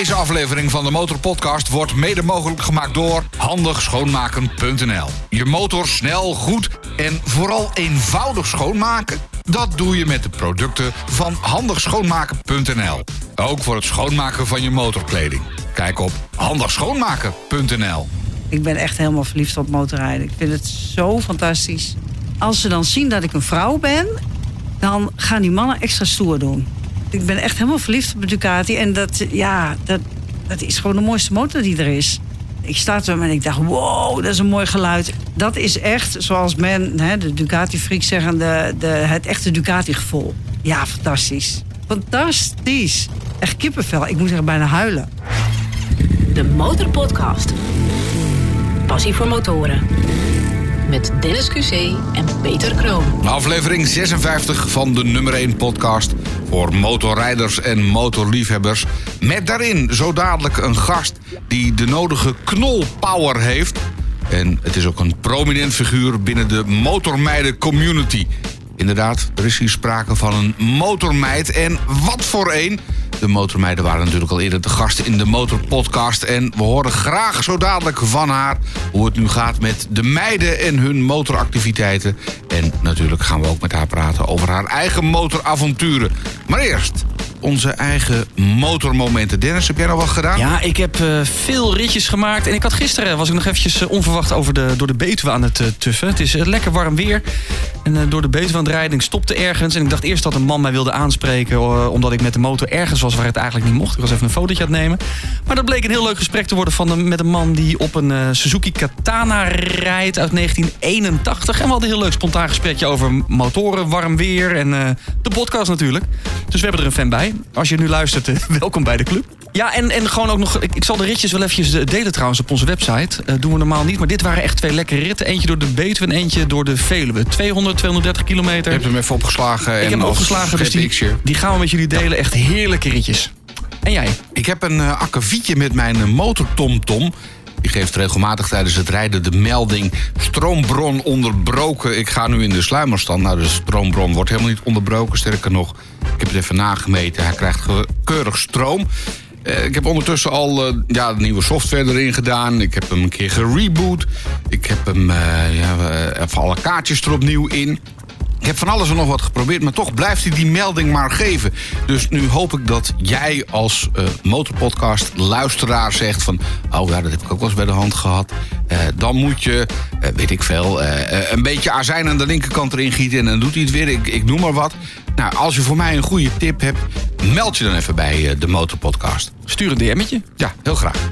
Deze aflevering van de Motorpodcast wordt mede mogelijk gemaakt door handigschoonmaken.nl. Je motor snel, goed en vooral eenvoudig schoonmaken? Dat doe je met de producten van handigschoonmaken.nl. Ook voor het schoonmaken van je motorkleding. Kijk op handigschoonmaken.nl. Ik ben echt helemaal verliefd op motorrijden. Ik vind het zo fantastisch. Als ze dan zien dat ik een vrouw ben, dan gaan die mannen extra stoer doen. Ik ben echt helemaal verliefd op Ducati. En dat, ja, dat, dat is gewoon de mooiste motor die er is. Ik sta er en ik dacht, wow, dat is een mooi geluid. Dat is echt, zoals men, hè, de Ducati-freaks zeggen, de, het echte Ducati-gevoel. Ja, fantastisch. Fantastisch. Echt kippenvel. Ik moet er bijna huilen. De Motorpodcast. Passie voor motoren. Met Dennis QC en Peter Kroon. Aflevering 56 van de nummer 1 podcast voor motorrijders en motorliefhebbers. Met daarin zo dadelijk een gast die de nodige knolpower heeft. En het is ook een prominent figuur binnen de motormeiden community. Inderdaad, er is hier sprake van een motormeid. En wat voor een! De motormeiden waren natuurlijk al eerder te gast in de Motorpodcast. En we horen graag zo dadelijk van haar hoe het nu gaat met de meiden en hun motoractiviteiten. En natuurlijk gaan we ook met haar praten over haar eigen motoravonturen. Maar eerst onze eigen motormomenten. Dennis, heb jij nog wat gedaan? Ja, ik heb uh, veel ritjes gemaakt. En ik had gisteren was ik nog eventjes uh, onverwacht over de, door de Betuwe aan het uh, tuffen. Het is lekker warm weer. En door de Betuwe aan het rijden. Ik stopte ergens. En ik dacht eerst dat een man mij wilde aanspreken. omdat ik met de motor ergens was waar het eigenlijk niet mocht. Ik was even een fotootje aan het nemen. Maar dat bleek een heel leuk gesprek te worden van met een man die op een Suzuki Katana rijdt uit 1981. En we hadden een heel leuk spontaan gesprekje over motoren, warm weer en de podcast natuurlijk. Dus we hebben er een fan bij. Als je nu luistert, eh, welkom bij de club. Ja, en, en gewoon ook nog... Ik, ik zal de ritjes wel eventjes eh, delen trouwens op onze website. Uh, doen we normaal niet, maar dit waren echt twee lekkere ritten. Eentje door de Betuwe en eentje door de Veluwe. 200, 230 kilometer. Je hebt hem even opgeslagen. Ik en heb hem opgeslagen, dus die, die gaan we met jullie delen. Echt heerlijke ritjes. En jij? Ik heb een uh, akkefietje met mijn motortomtom. Die geeft regelmatig tijdens het rijden de melding... stroombron onderbroken. Ik ga nu in de sluimerstand. Nou, de stroombron wordt helemaal niet onderbroken. Sterker nog, ik heb het even nagemeten. Hij krijgt keurig stroom. Uh, ik heb ondertussen al uh, ja, nieuwe software erin gedaan. Ik heb hem een keer gereboot. Ik heb hem uh, ja, even alle kaartjes er opnieuw in. Ik heb van alles en nog wat geprobeerd, maar toch blijft hij die melding maar geven. Dus nu hoop ik dat jij als uh, motorpodcast luisteraar zegt van... oh ja, dat heb ik ook wel eens bij de hand gehad. Uh, dan moet je, uh, weet ik veel, een beetje azijn aan de linkerkant erin gieten... en dan doet hij het weer, ik, ik noem maar wat. Nou, als je voor mij een goede tip hebt, meld je dan even bij de motorpodcast. Stuur een DM'tje. Ja, heel graag.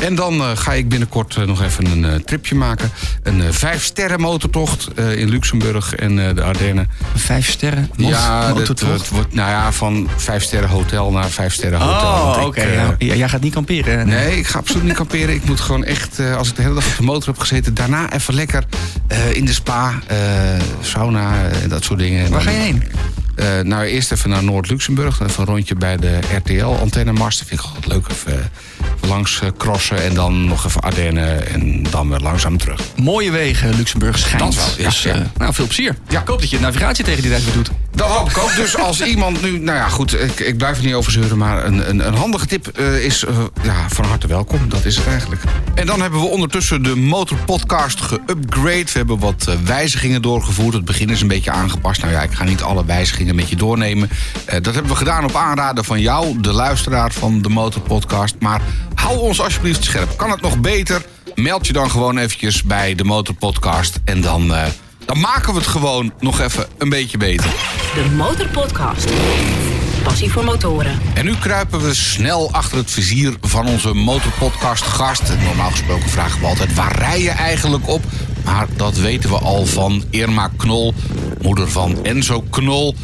En dan uh, ga ik binnenkort uh, nog even een uh, tripje maken. Een vijf sterren motortocht in Luxemburg en de Ardennen. Een vijf sterren ja, motortocht? Ja, het wordt nou ja, van vijf sterren hotel naar vijf sterren hotel. Oh, oké. Okay. Ja, jij gaat niet kamperen? Nee. nee, ik ga absoluut niet kamperen. Ik moet gewoon echt, als ik de hele dag op de motor heb gezeten... daarna even lekker in de spa, sauna, dat soort dingen. Waar ga je heen? Uh, nou, eerst even naar Noord-Luxemburg. Even een rondje bij de RTL-antennemast. Dat vind ik altijd leuk. Even langs crossen en dan nog even Ardennen en dan weer langzaam terug. Mooie wegen, Luxemburg schijnt. Dat wel, ja. Dus, uh, nou, veel plezier. Ja. Ik hoop dat je navigatie tegen die tijd weer doet. Dat hoop ik ook. Dus als iemand nu... Nou ja, goed, ik, ik blijf er niet over zeuren. Maar een, een, een handige tip uh, is uh, ja, van harte welkom. Dat is het eigenlijk. En dan hebben we ondertussen de Motorpodcast geupgrade. We hebben wat uh, wijzigingen doorgevoerd. Het begin is een beetje aangepast. Nou ja, ik ga niet alle wijzigingen met je doornemen. dat hebben we gedaan op aanraden van jou, de luisteraar van de Motorpodcast. Maar hou ons alsjeblieft scherp. Kan het nog beter? Meld je dan gewoon eventjes bij de Motorpodcast. En dan... Dan maken we het gewoon nog even een beetje beter. De Motorpodcast. Passie voor motoren. En nu kruipen we snel achter het vizier van onze Motorpodcast gast. Normaal gesproken vragen we altijd waar rij je eigenlijk op? Maar dat weten we al van Irma Knol, moeder van Enzo Knol.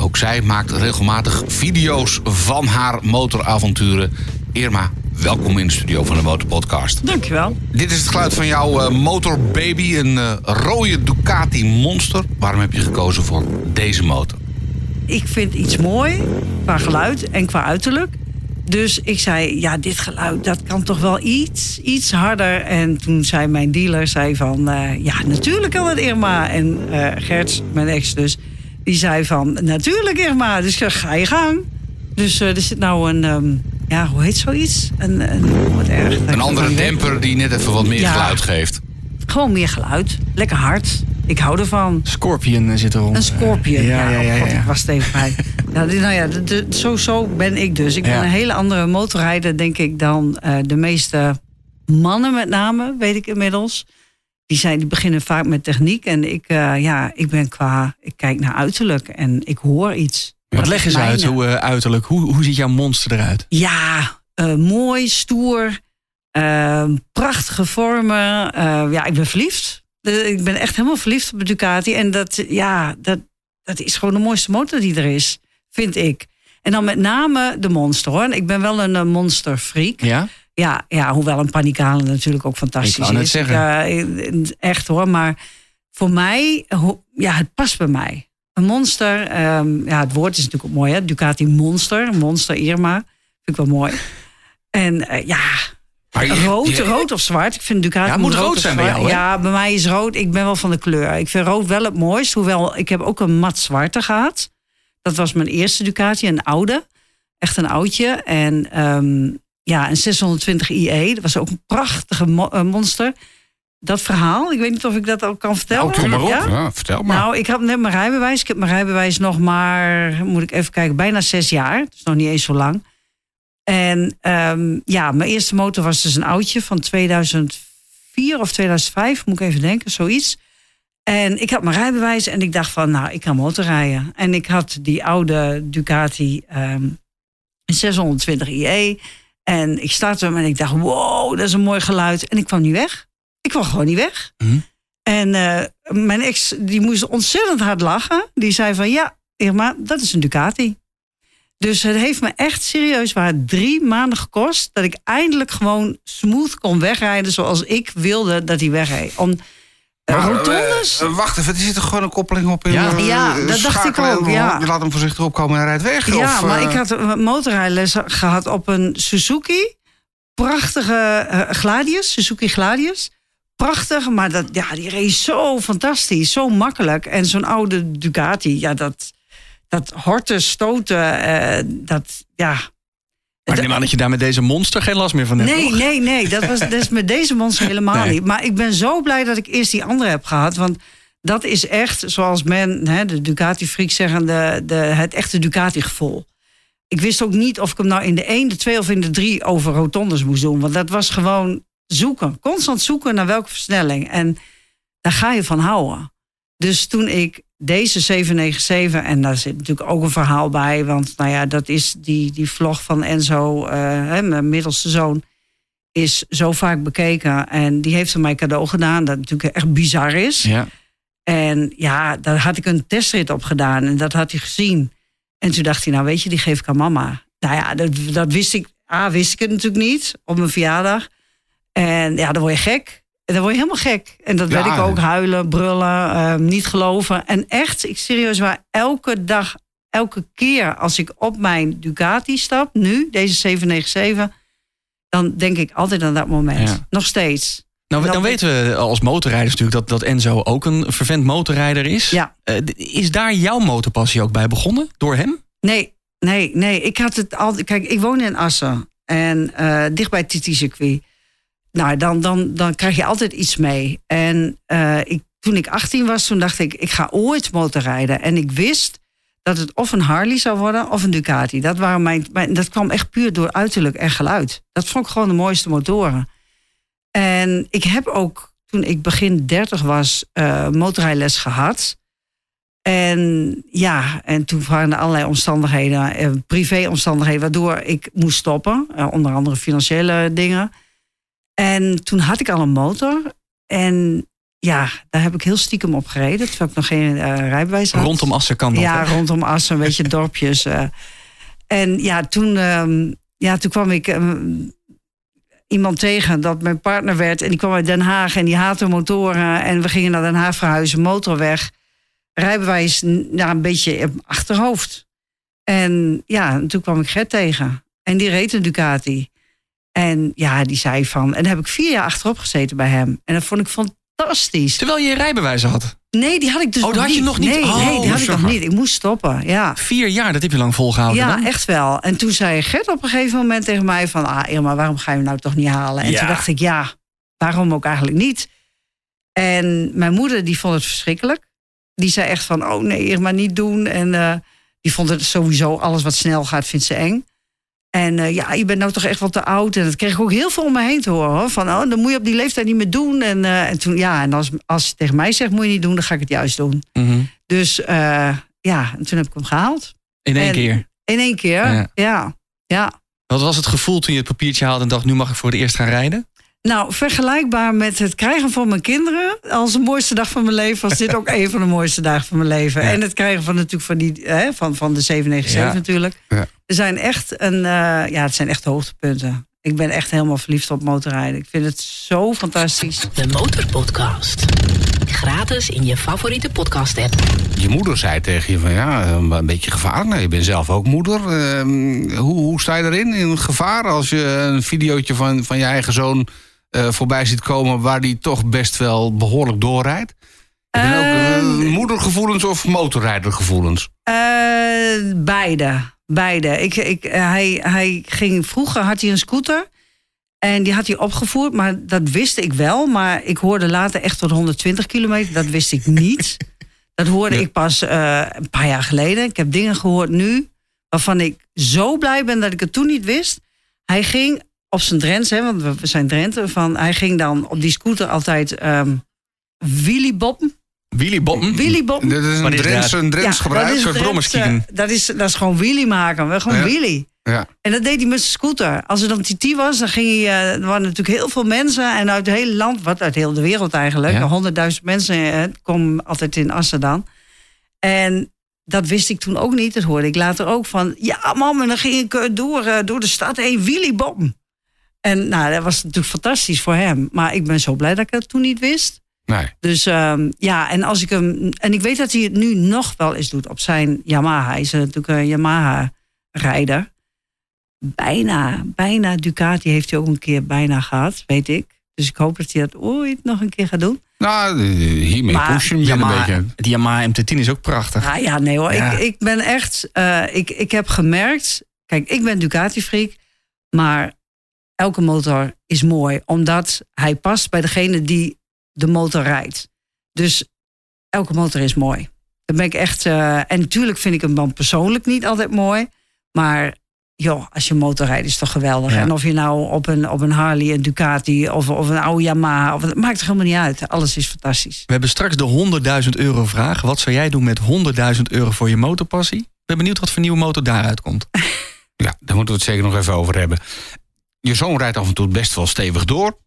Ook zij maakt regelmatig video's van haar motoravonturen. Irma, welkom in de studio van de Motorpodcast. Dankjewel. Dit is het geluid van jouw uh, motorbaby, een uh, rode Ducati Monster. Waarom heb je gekozen voor deze motor? Ik vind iets mooi qua geluid en qua uiterlijk. Dus ik zei, ja, dit geluid, dat kan toch wel iets, iets harder. En toen zei mijn dealer, zei van, uh, ja, natuurlijk kan het Irma. En Gerts, mijn ex dus, die zei van, natuurlijk Irma. Dus ga je gang. Dus er zit nou een... Um, ja, hoe heet zoiets? Een, een, wat erg, Een andere demper die net even wat meer Ja. geluid geeft. Gewoon meer geluid. Lekker hard. Ik hou ervan. Scorpion eh, zit eronder. Een scorpion. Ja, ja, ja. oh God, ik was tegen mij. ja, die- nou ja, de, de- zo, zo ben ik dus. Ik Ja. ben een hele andere motorrijder, denk ik, dan eh, de meeste mannen met name, weet ik inmiddels. Die, zijn, die beginnen vaak met techniek. En ik, eh, ja, ik ben qua, ik kijk naar uiterlijk en ik hoor iets. Wat leg eens uit, hoe, eh, uiterlijk. Hoe, hoe ziet jouw monster eruit? Ja, eh, mooi, stoer, eh, prachtige vormen. Ja, ik ben verliefd. Ik ben echt helemaal verliefd op de Ducati. En dat, ja, dat, dat is gewoon de mooiste motor die er is, vind ik. En dan met name de monster hoor. Ik ben wel een monsterfreak. Ja? Ja, ja, hoewel een panikale natuurlijk ook fantastisch Ik wou net is. zeggen. Echt hoor, maar voor mij, ja, het past bij mij. Een monster, ehm, ja, het woord is natuurlijk ook mooi, hè? Ducati Monster, Monster Irma, vind ik wel mooi. En eh, ja, je- rood, je- rood of zwart. Ik vind Ducati Ja, het moet rood zijn bij jou, hè? Ja, bij mij is rood. Ik ben wel van de kleur. Ik vind rood wel het mooist. Hoewel, ik heb ook een mat zwarte gehad. Dat was mijn eerste Ducati, een oude. Echt een oudje. En ehm, ja, een 620 IE. Dat was ook een prachtige mo- eh, monster. Dat verhaal, ik weet niet of ik dat ook kan vertellen. Nou, kom maar op. Ja? Ja, vertel maar. Nou, ik had net mijn rijbewijs. Ik heb mijn rijbewijs nog maar, moet ik even kijken, bijna zes jaar. Dus nog niet eens zo lang. En ehm, ja, mijn eerste motor was dus een oudje van 2004 of 2005, moet ik even denken, zoiets. En ik had mijn rijbewijs en ik dacht van, nou, ik kan motorrijden. En ik had die oude Ducati ehm 620 IE. En ik startte hem en ik dacht, wow, dat is een mooi geluid. En ik kwam niet weg. Ik kwam gewoon niet weg. Mhm. En eh, mijn ex, die moest ontzettend hard lachen. Die zei van, ja, Irma, dat is een Ducati. Dus het heeft me echt serieus waar drie maanden gekost... dat ik eindelijk gewoon smooth kon wegrijden zoals ik wilde dat hij wegreed. Om eh, Maar, rotondes... eh, wacht even, er zit er gewoon een koppeling op in. Ja. Ja, dat dacht ik ook, ja. Je laat hem voorzichtig opkomen en hij rijdt weg. Ja, of, maar ik had een motorrijles gehad op een Suzuki. Prachtige Gladius, Suzuki Gladius. Prachtig, maar dat, ja, die reed zo fantastisch, zo makkelijk. En zo'n oude Ducati, ja, dat, dat horten, stoten, eh, dat, ja... Maar ik neem aan dat je daar met deze monster geen last meer van hebt, Nee, toch? nee, nee. Dat, was, dat is met deze monster helemaal Nee. niet. Maar ik ben zo blij dat ik eerst die andere heb gehad. Want dat is echt, zoals men, hè, de Ducati-freaks zeggen, de, de, het echte Ducati-gevoel. Ik wist ook niet of ik hem nou in de 1, de 2 of in de 3 over rotondes moest doen. Want dat was gewoon zoeken. Constant zoeken naar welke versnelling. En daar ga je van houden. Dus toen ik deze 797, en daar zit natuurlijk ook een verhaal bij. Want nou ja, dat is die, die vlog van Enzo, eh, hè, mijn middelste zoon is zo vaak bekeken. En die heeft er mij cadeau gedaan. Dat natuurlijk echt bizar is. Ja. En ja, daar had ik een testrit op gedaan. En dat had hij gezien. En toen dacht hij, nou weet je, die geef ik aan mama. Nou ja, dat, dat wist ik. A, wist ik het natuurlijk niet op mijn verjaardag. En ja, dan word je gek. En dan word je helemaal gek. En dat Ja. werd ik ook. Huilen, brullen, eh, niet geloven. En echt, ik serieus waar, elke dag, elke keer als ik op mijn Ducati stap, nu, deze 797, dan denk ik altijd aan dat moment. Ja. Nog steeds. Nou, Dan weten we als motorrijders natuurlijk dat, dat Enzo ook een vervent motorrijder is. Ja. Eh, is daar jouw motorpassie ook bij begonnen? Door hem? Nee, nee, nee. Ik had het altijd. Kijk, ik woon in Assen. En eh dicht bij het TT-circuit. Nou, dan, dan, dan krijg je altijd iets mee. En eh, ik, toen ik 18 was, toen dacht ik, ik ga ooit motorrijden. En ik wist dat het of een Harley zou worden of een Ducati. Dat, waren mijn, dat kwam echt puur door uiterlijk en geluid. Dat vond ik gewoon de mooiste motoren. En ik heb ook, toen ik begin 30 was, eh motorrijles gehad. En ja, en toen waren er allerlei omstandigheden, eh, privéomstandigheden, waardoor ik moest stoppen. Onder andere financiële dingen. En toen had ik al een motor. En ja, daar heb ik heel stiekem op gereden. Terwijl ik nog geen eh, rijbewijs had. Rondom Assen kan dat. Ja, hè? rondom Assen, een beetje dorpjes. eh. En ja toen, ehm, ja, toen kwam ik ehm, iemand tegen dat mijn partner werd. En die kwam uit Den Haag en die haatte motoren. En we gingen naar Den Haag verhuizen, motorweg. Rijbewijs ja, een beetje achterhoofd. En ja, en toen kwam ik Gert tegen. En die reed een Ducati. En ja, die zei van... En daar heb ik vier jaar achterop gezeten bij hem. En dat vond ik fantastisch. Terwijl je je rijbewijs had. Nee, die had ik dus Oh, nog dat had je nog niet? Nee, Oh, nee die had ik nog niet. Ik moest stoppen, ja. Vier jaar, dat heb je lang volgehouden. Ja, dan? echt wel. En toen zei Gert op een gegeven moment tegen mij van... ah Irma, waarom ga je hem nou toch niet halen? En Ja. toen dacht ik, ja, waarom ook eigenlijk niet? En mijn moeder, die vond het verschrikkelijk. Die zei echt van, oh nee, Irma, niet doen. En eh, die vond het sowieso, alles wat snel gaat, vindt ze eng. En eh, ja, je bent nou toch echt wat te oud. En dat kreeg ik ook heel veel om me heen te horen. Hoor. Van, oh, dan moet je op die leeftijd niet meer doen. En, eh, en toen, ja, en als, als je tegen mij zegt, moet je niet doen, dan ga ik het juist doen. Mhm. Dus eh, ja, en toen heb ik hem gehaald. In één En- keer. In één keer, Ja. ja. ja. Wat was het gevoel toen je het papiertje haalde en dacht, nu mag ik voor het eerst gaan rijden? Nou, vergelijkbaar met het krijgen van mijn kinderen als de mooiste dag van mijn leven, was dit ook een van de mooiste dagen van mijn leven. Ja. En het krijgen van natuurlijk van die hè, van, van de 797 Ja. natuurlijk. Ja. Er zijn echt een, eh, ja, het zijn echt hoogtepunten. Ik ben echt helemaal verliefd op motorrijden. Ik vind het zo fantastisch. De Motorpodcast. Gratis in je favoriete podcast-app. Je moeder zei tegen je van ja, een beetje gevaar. Nou, je bent zelf ook moeder. Ehm, hoe, hoe sta je erin in gevaar als je een videootje van, van je eigen zoon eh, voorbij ziet komen waar die toch best wel behoorlijk doorrijdt? Ook eh, Ehm, moedergevoelens of motorrijdergevoelens? Eh, beide. Beide. Ik, ik, hij, hij ging, vroeger had hij een scooter. En die had hij opgevoerd, maar dat wist ik wel. Maar ik hoorde later echt tot 120 kilometer. Dat wist ik niet. dat hoorde Ja. ik pas een paar jaar geleden. Ik heb dingen gehoord nu waarvan ik zo blij ben dat ik het toen niet wist. Hij ging op zijn Drents, hè, want we zijn Drenthe. Van, hij ging dan op die scooter altijd ehm wheelieboppen. Willy Botten? Wheelieboppen. Dit is Wat een is Drents, dat? een Drents gebruik. dat is, dat, is, dat is gewoon wheelie maken. We gewoon Ja. wheelie. Ja. En dat deed hij met zijn scooter. Als er dan TT was, dan ging hij... eh, er waren natuurlijk heel veel mensen. En uit het hele land, wat uit heel de wereld eigenlijk. Ja. Honderdduizend mensen eh, komen altijd in Assen dan. En dat wist ik toen ook niet. Dat hoorde ik later ook van... Ja, mam, en dan ging ik eh, door, door de stad heen wheeliebom. En nou, dat was natuurlijk fantastisch voor hem. Maar ik ben zo blij dat ik dat toen niet wist. Nee. Dus ehm, ja, en als ik hem. En ik weet dat hij het nu nog wel eens doet op zijn Yamaha. Hij is natuurlijk een Yamaha-rijder. Bijna, bijna Ducati heeft hij ook een keer bijna gehad, weet ik. Dus ik hoop dat hij dat ooit nog een keer gaat doen. Nou, eh, hiermee Maar push je hem weer een Yamaha, beetje. die Yamaha MT-10 is ook prachtig. Ah, ja, nee hoor. Ja. Ik, ik ben echt. eh, ik, ik heb gemerkt. Kijk, ik ben Ducati-freak. Maar elke motor is mooi. Omdat hij past bij degene die de motor rijdt. Dus elke motor is mooi. Dan ben ik echt. eh, en natuurlijk vind ik hem dan persoonlijk niet altijd mooi. Maar joh, als je motor rijdt is toch geweldig. Ja. En of je nou op een, op een Harley, een Ducati of, of een oude Yamaha. Of, het maakt er helemaal niet uit. Alles is fantastisch. We hebben straks de 100.000 euro vraag. Wat zou jij doen met 100.000 euro voor je motorpassie? Ik ben benieuwd wat voor nieuwe motor daaruit komt. Ja, daar moeten we het zeker nog even over hebben. Je zoon rijdt af en toe best wel stevig door.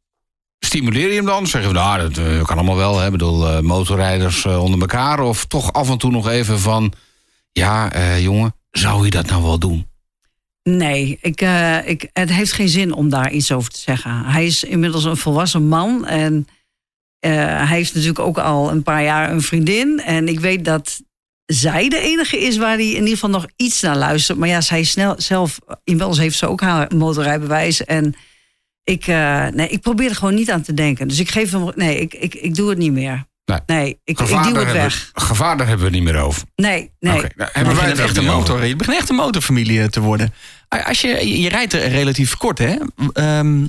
Stimuleer je hem dan? Zeggen we, nou, dat eh, kan allemaal wel. Ik bedoel, eh, motorrijders eh, onder elkaar. Of toch af en toe nog even van... Ja, jongen, zou je dat nou wel doen? Nee, ik, ik, het heeft geen zin om daar iets over te zeggen. Hij is inmiddels een volwassen man en hij heeft natuurlijk ook al een paar jaar een vriendin. En ik weet dat zij de enige is waar hij in ieder geval nog iets naar luistert. Maar ja, zij is snel zelf, inmiddels heeft ze ook haar motorrijbewijs. En ik, eh, nee, ik probeer er gewoon niet aan te denken. Dus ik geef hem, nee, ik, ik, ik doe het niet meer. Nee. ik, ik Gevaar, duw daar het hebben, weg. we- gevaar, daar hebben we het niet meer over. Nee, nee. Oké, nou, hebben wij het echt een over. motor. Je begint echt een motorfamilie eh, te worden. Als je, je rijdt er relatief kort, hè? Ehm,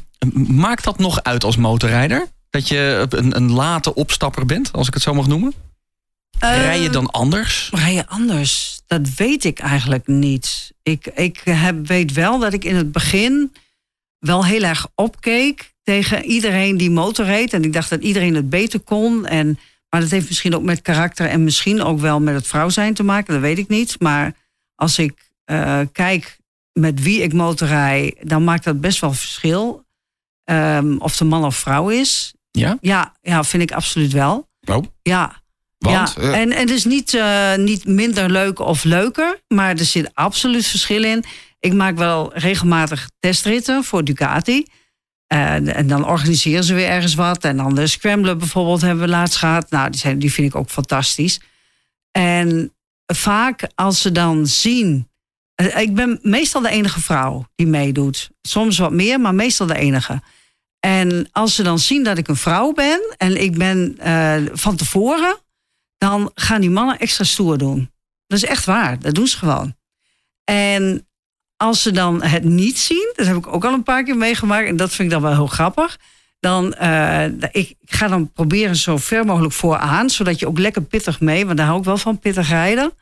maakt dat nog uit als motorrijder? Dat je een, een late opstapper bent, als ik het zo mag noemen? Rij je Eh, dan anders? Rij je anders? Dat weet ik eigenlijk niet. Ik, ik heb, weet wel dat ik in het begin wel heel erg opkeek tegen iedereen die motorreed. En ik dacht dat iedereen het beter kon. En, maar dat heeft misschien ook met karakter en misschien ook wel met het vrouw zijn te maken. Dat weet ik niet. Maar als ik eh, kijk met wie ik motorrij, dan maakt dat best wel verschil. Ehm, of de man of vrouw is. Ja? Ja, ja, vind ik absoluut wel. Oh, Ja, want? ja, eh, en, en het is niet, eh, niet minder leuk of leuker, maar er zit absoluut verschil in. Ik maak wel regelmatig testritten voor Ducati. En, en dan organiseren ze weer ergens wat. En dan de Scrambler bijvoorbeeld hebben we laatst gehad. Nou, die, zijn, die vind ik ook fantastisch. En vaak als ze dan zien... eh, Ik ben meestal de enige vrouw die meedoet. Soms wat meer, maar meestal de enige. En als ze dan zien dat ik een vrouw ben... en ik ben eh, van tevoren dan gaan die mannen extra stoer doen. Dat is echt waar, dat doen ze gewoon. En als ze dan het niet zien, dat heb ik ook al een paar keer meegemaakt, en dat vind ik dan wel heel grappig. Dan uh, ik, ga dan proberen zo ver mogelijk vooraan, zodat je ook lekker pittig mee, want daar hou ik wel van pittig rijden.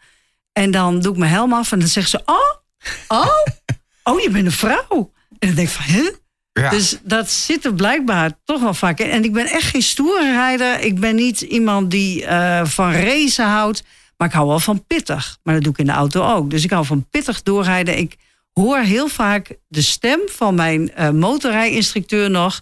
En dan doe ik mijn helm af en dan zeggen ze: Oh, oh, oh, je bent een vrouw. En dan denk ik van, hè? Dus dat zit er blijkbaar toch wel vaak in. En ik ben echt geen stoere rijder. Ik ben niet iemand die uh, van racen houdt. Maar ik hou wel van pittig. Maar dat doe ik in de auto ook. Dus ik hou van pittig doorrijden. Ik hoor heel vaak de stem van mijn uh, motorrijinstructeur nog.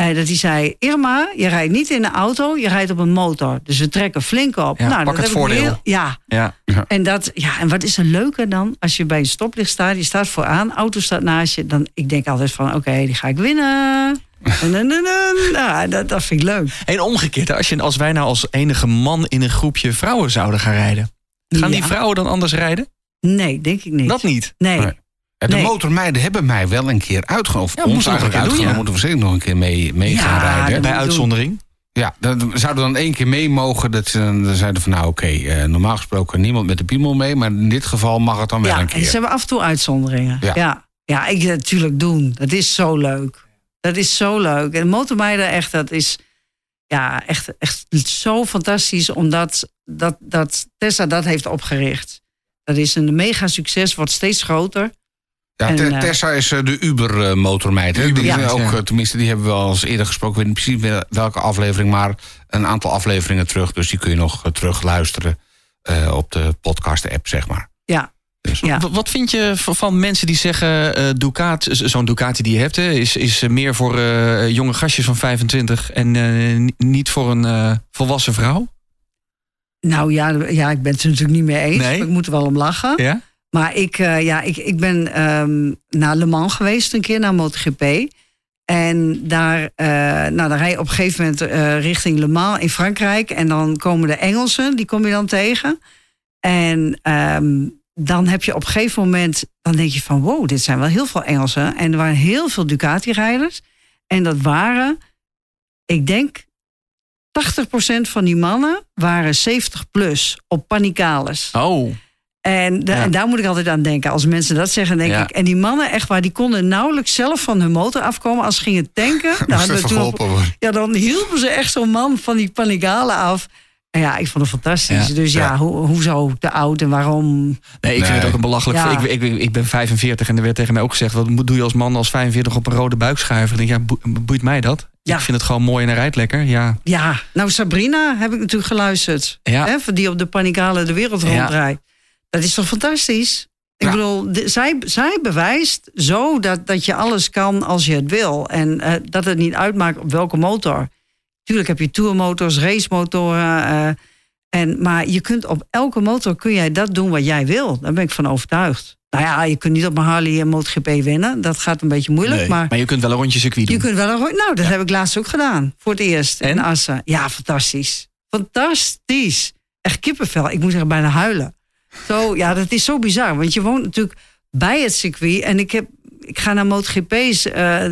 Uh, dat hij zei: Irma, je rijdt niet in een auto, je rijdt op een motor. Dus we trekken flink op. Ja, nou, pak dat het voordeel. Heel, ja. Ja. En, dat, ja. en wat is er leuker dan als je bij een stoplicht staat, je staat vooraan, auto staat naast je. Dan, ik denk altijd van: oké, okay, die ga ik winnen. nou, dat, dat vind ik leuk. En omgekeerd, als, je, als wij nou als enige man in een groepje vrouwen zouden gaan rijden, gaan ja. die vrouwen dan anders rijden? Nee, denk ik niet. Dat niet? Nee. nee. De nee. motormeiden hebben mij wel een keer uitgenodigd. Ja, ons eigenlijk uitgenodigd. Ja. Moeten we zeker nog een keer mee, mee ja, gaan rijden. Bij uitzondering? Ja, dan zouden we dan één keer mee mogen. Dat ze dan zeiden van nou oké, okay, uh, normaal gesproken niemand met de piemel mee. Maar in dit geval mag het dan wel ja, een keer. ze hebben af en toe uitzonderingen. Ja, ja. ja ik natuurlijk doen. Dat is zo leuk. Dat is zo leuk. En motormeiden echt, dat is ja, echt, echt zo fantastisch. Omdat dat, dat Tessa dat heeft opgericht. Dat is een mega succes, wordt steeds groter. Ja, en, uh, Tessa is uh, de Uber-motormeid. Uh, ja. ook, ja. Tenminste, die hebben we al eens eerder gesproken. Ik weet niet precies welke aflevering, maar een aantal afleveringen terug. Dus die kun je nog terug luisteren op de podcast-app, zeg maar. Ja. Dus. ja. Wat vind je van mensen die zeggen, Ducat, zo'n Ducati die je hebt, hè, is, is meer voor jonge gastjes van 25 en niet voor een volwassen vrouw? Nou ja, ja, ik ben het er natuurlijk niet mee eens. Nee? Ik moet er wel om lachen. Ja? Maar ik, uh, ja, ik, ik ben um, naar Le Mans geweest een keer, naar MotoGP. En daar, uh, nou, dan rij je op een gegeven moment uh, richting Le Mans in Frankrijk. En dan komen de Engelsen, die kom je dan tegen. En um, dan heb je op een gegeven moment, dan denk je van wow, dit zijn wel heel veel Engelsen. En er waren heel veel Ducati-rijders. En dat waren, ik denk, 80% van die mannen waren 70 plus op panicales. Oh. En, ja. en, daar moet ik altijd aan denken. Als mensen dat zeggen, denk ja. ik. En die mannen, echt waar, die konden nauwelijks zelf van hun motor afkomen. Als ze gingen tanken. dan, toen op, ja, dan hielpen ze echt zo'n man van die panigalen af. En ja, ik vond het fantastisch. Ja. Dus ja, ja. Ho hoezo te oud en waarom? Nee, ik nee. vind het ook een belachelijk. Ja. Ik, ik, ik, ben 45 en er werd tegen mij ook gezegd: wat doe je als man als 45 op een rode buik schuiven? Ik denk, ja, boeit mij dat? Ik vind het gewoon mooi en hij rijdt lekker. Ja. ja, nou Sabrina heb ik natuurlijk geluisterd. Ja. Hè, die op de Panigale de wereld rondrijdt. Dat is toch fantastisch? Ik ja. bedoel, de, zij, zij bewijst zo dat, dat je alles kan als je het wil. En uh, dat het niet uitmaakt op welke motor. Tuurlijk heb je tourmotors, racemotoren. Uh, en, maar je kunt op elke motor kun jij dat doen wat jij wil. Daar ben ik van overtuigd. Nou ja, je kunt niet op een Harley een MotoGP winnen. Dat gaat een beetje moeilijk. Nee, maar, maar je kunt wel een rondje circuit doen. Je kunt wel een rondje. Nou, dat ja. heb ik laatst ook gedaan. Voor het eerst en? in Assen. Ja, fantastisch. Fantastisch. Echt kippenvel. Ik moet zeggen, bijna huilen. Zo, ja, dat is zo bizar. Want je woont natuurlijk bij het circuit. En ik, heb, ik ga naar MotoGP's. Uh,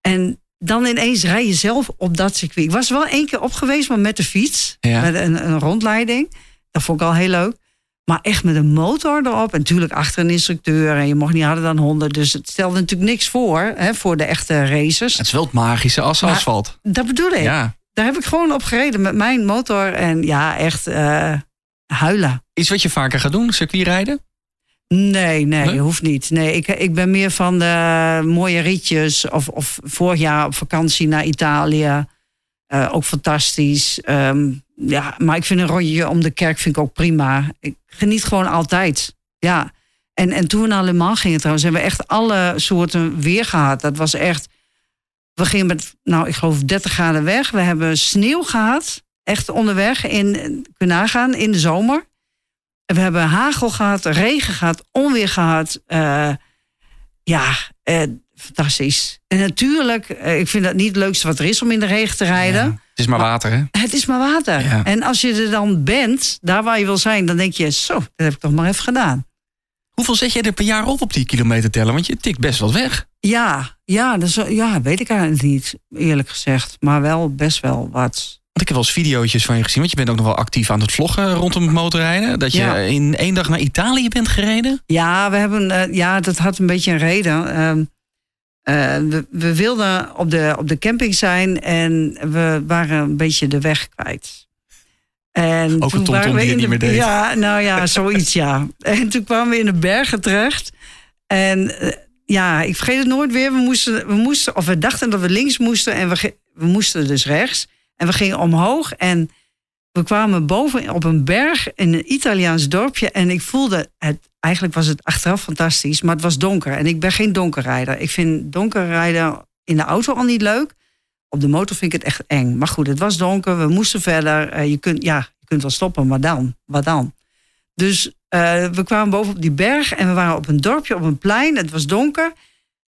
en dan ineens rij je zelf op dat circuit. Ik was wel één keer op geweest, maar met de fiets. Ja. Met een, een, rondleiding. Dat vond ik al heel leuk. Maar echt met een motor erop. En natuurlijk achter een instructeur. En je mocht niet harder dan 100. Dus het stelde natuurlijk niks voor. Hè, voor de echte racers. Het is wel het magische als maar, asfalt. Dat bedoel ik. Ja. Daar heb ik gewoon op gereden met mijn motor. En ja, echt uh, huilen. Iets wat je vaker gaat doen, circuitrijden? Nee, nee, nee, hoeft niet. Nee, ik, ik ben meer van de mooie ritjes. Of, of vorig jaar op vakantie naar Italië. Uh, ook fantastisch. Um, ja, maar ik vind een rondje om de kerk vind ik ook prima. Ik geniet gewoon altijd. Ja. En, en toen we naar Le Mans gingen trouwens, hebben we echt alle soorten weer gehad. Dat was echt... We gingen met, nou, ik geloof 30 graden weg. We hebben sneeuw gehad. Echt onderweg in, kun nagaan, in de zomer. We hebben hagel gehad, regen gehad, onweer gehad. Uh, ja, uh, fantastisch. En natuurlijk, uh, ik vind dat niet het leukste wat er is om in de regen te rijden. Ja, het is maar water, hè? Het is maar water. Ja. En als je er dan bent, daar waar je wil zijn, dan denk je, zo, dat heb ik toch maar even gedaan. Hoeveel zet jij er per jaar op op die kilometer tellen? Want je tikt best wel weg. Ja, ja, dus, ja weet ik eigenlijk niet, eerlijk gezegd. Maar wel best wel wat. Want ik heb wel eens video's van je gezien. Want je bent ook nog wel actief aan het vloggen rondom het motorrijden. Dat je Ja. in één dag naar Italië bent gereden. Ja, we hebben, eh, ja, dat had een beetje een reden. Ehm, eh, we, we wilden op de, op de camping zijn en we waren een beetje de weg kwijt. En Ook een toen waren we in niet de, meer deed. Ja, nou ja, zoiets ja. En toen kwamen we in de bergen terecht. En eh, ja, ik vergeet het nooit weer. We moesten, we moesten, of we dachten dat we links moesten en we, we moesten dus rechts. En we gingen omhoog en we kwamen boven op een berg in een Italiaans dorpje. En ik voelde, het, eigenlijk was het achteraf fantastisch, maar het was donker. En ik ben geen donkerrijder. Ik vind donkerrijden in de auto al niet leuk. Op de motor vind ik het echt eng. Maar goed, het was donker, we moesten verder. Eh, je, kunt, ja, je kunt wel stoppen, maar dan? Wat dan? Dus eh, we kwamen boven op die berg en we waren op een dorpje, op een plein. Het was donker.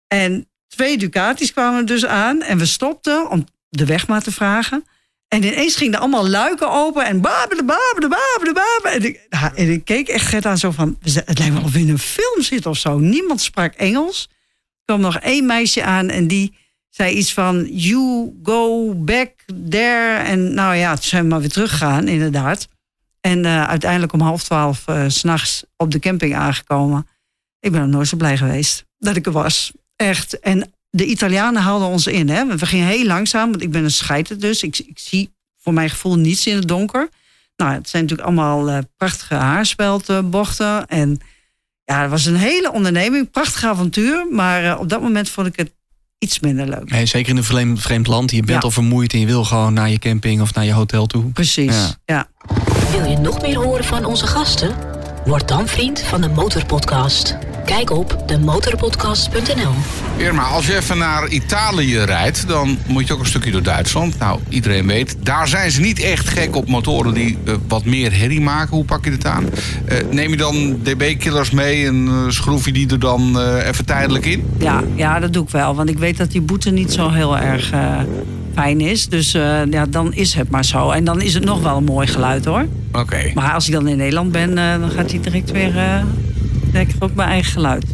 En twee Ducatis kwamen dus aan en we stopten om de weg maar te vragen. En ineens gingen allemaal luiken open en babede, babede, babede, babede. En ik, en ik keek echt Gert aan zo van, het lijkt wel of we in een film zitten of zo. Niemand sprak Engels. Er kwam nog één meisje aan en die zei iets van, you go back there. En nou ja, toen zijn we maar weer teruggegaan, inderdaad. En eh, uiteindelijk om half twaalf eh, s s'nachts op de camping aangekomen. Ik ben nog nooit zo blij geweest dat ik er was. Echt. En de Italianen haalden ons in. Hè? We gingen heel langzaam, want ik ben een scheiter dus. Ik, ik zie voor mijn gevoel niets in het donker. Nou, het zijn natuurlijk allemaal eh, prachtige haarspeldbochten. En ja, het was een hele onderneming. Prachtig avontuur. Maar eh, op dat moment vond ik het iets minder leuk. Nee, zeker in een vreemd, vreemd land. Je bent Ja. al vermoeid en je wil gewoon naar je camping of naar je hotel toe. Precies, Ja. ja. Wil je nog meer horen van onze gasten? Word dan vriend van de Motorpodcast. Kijk op demotorpodcast.nl. Irma, als je even naar Italië rijdt, dan moet je ook een stukje door Duitsland. Nou, iedereen weet, daar zijn ze niet echt gek op motoren die eh, wat meer herrie maken. Hoe pak je dit aan? Eh, neem je dan dB-killers mee en eh, schroef je die er dan eh, even tijdelijk in? Ja, ja, dat doe ik wel. Want ik weet dat die boete niet zo heel erg fijn is. Dus eh, ja, dan is het maar zo. En dan is het nog wel een mooi geluid hoor. Oké. Maar als ik dan in Nederland ben, dan gaat hij direct weer lekker op mijn eigen geluid.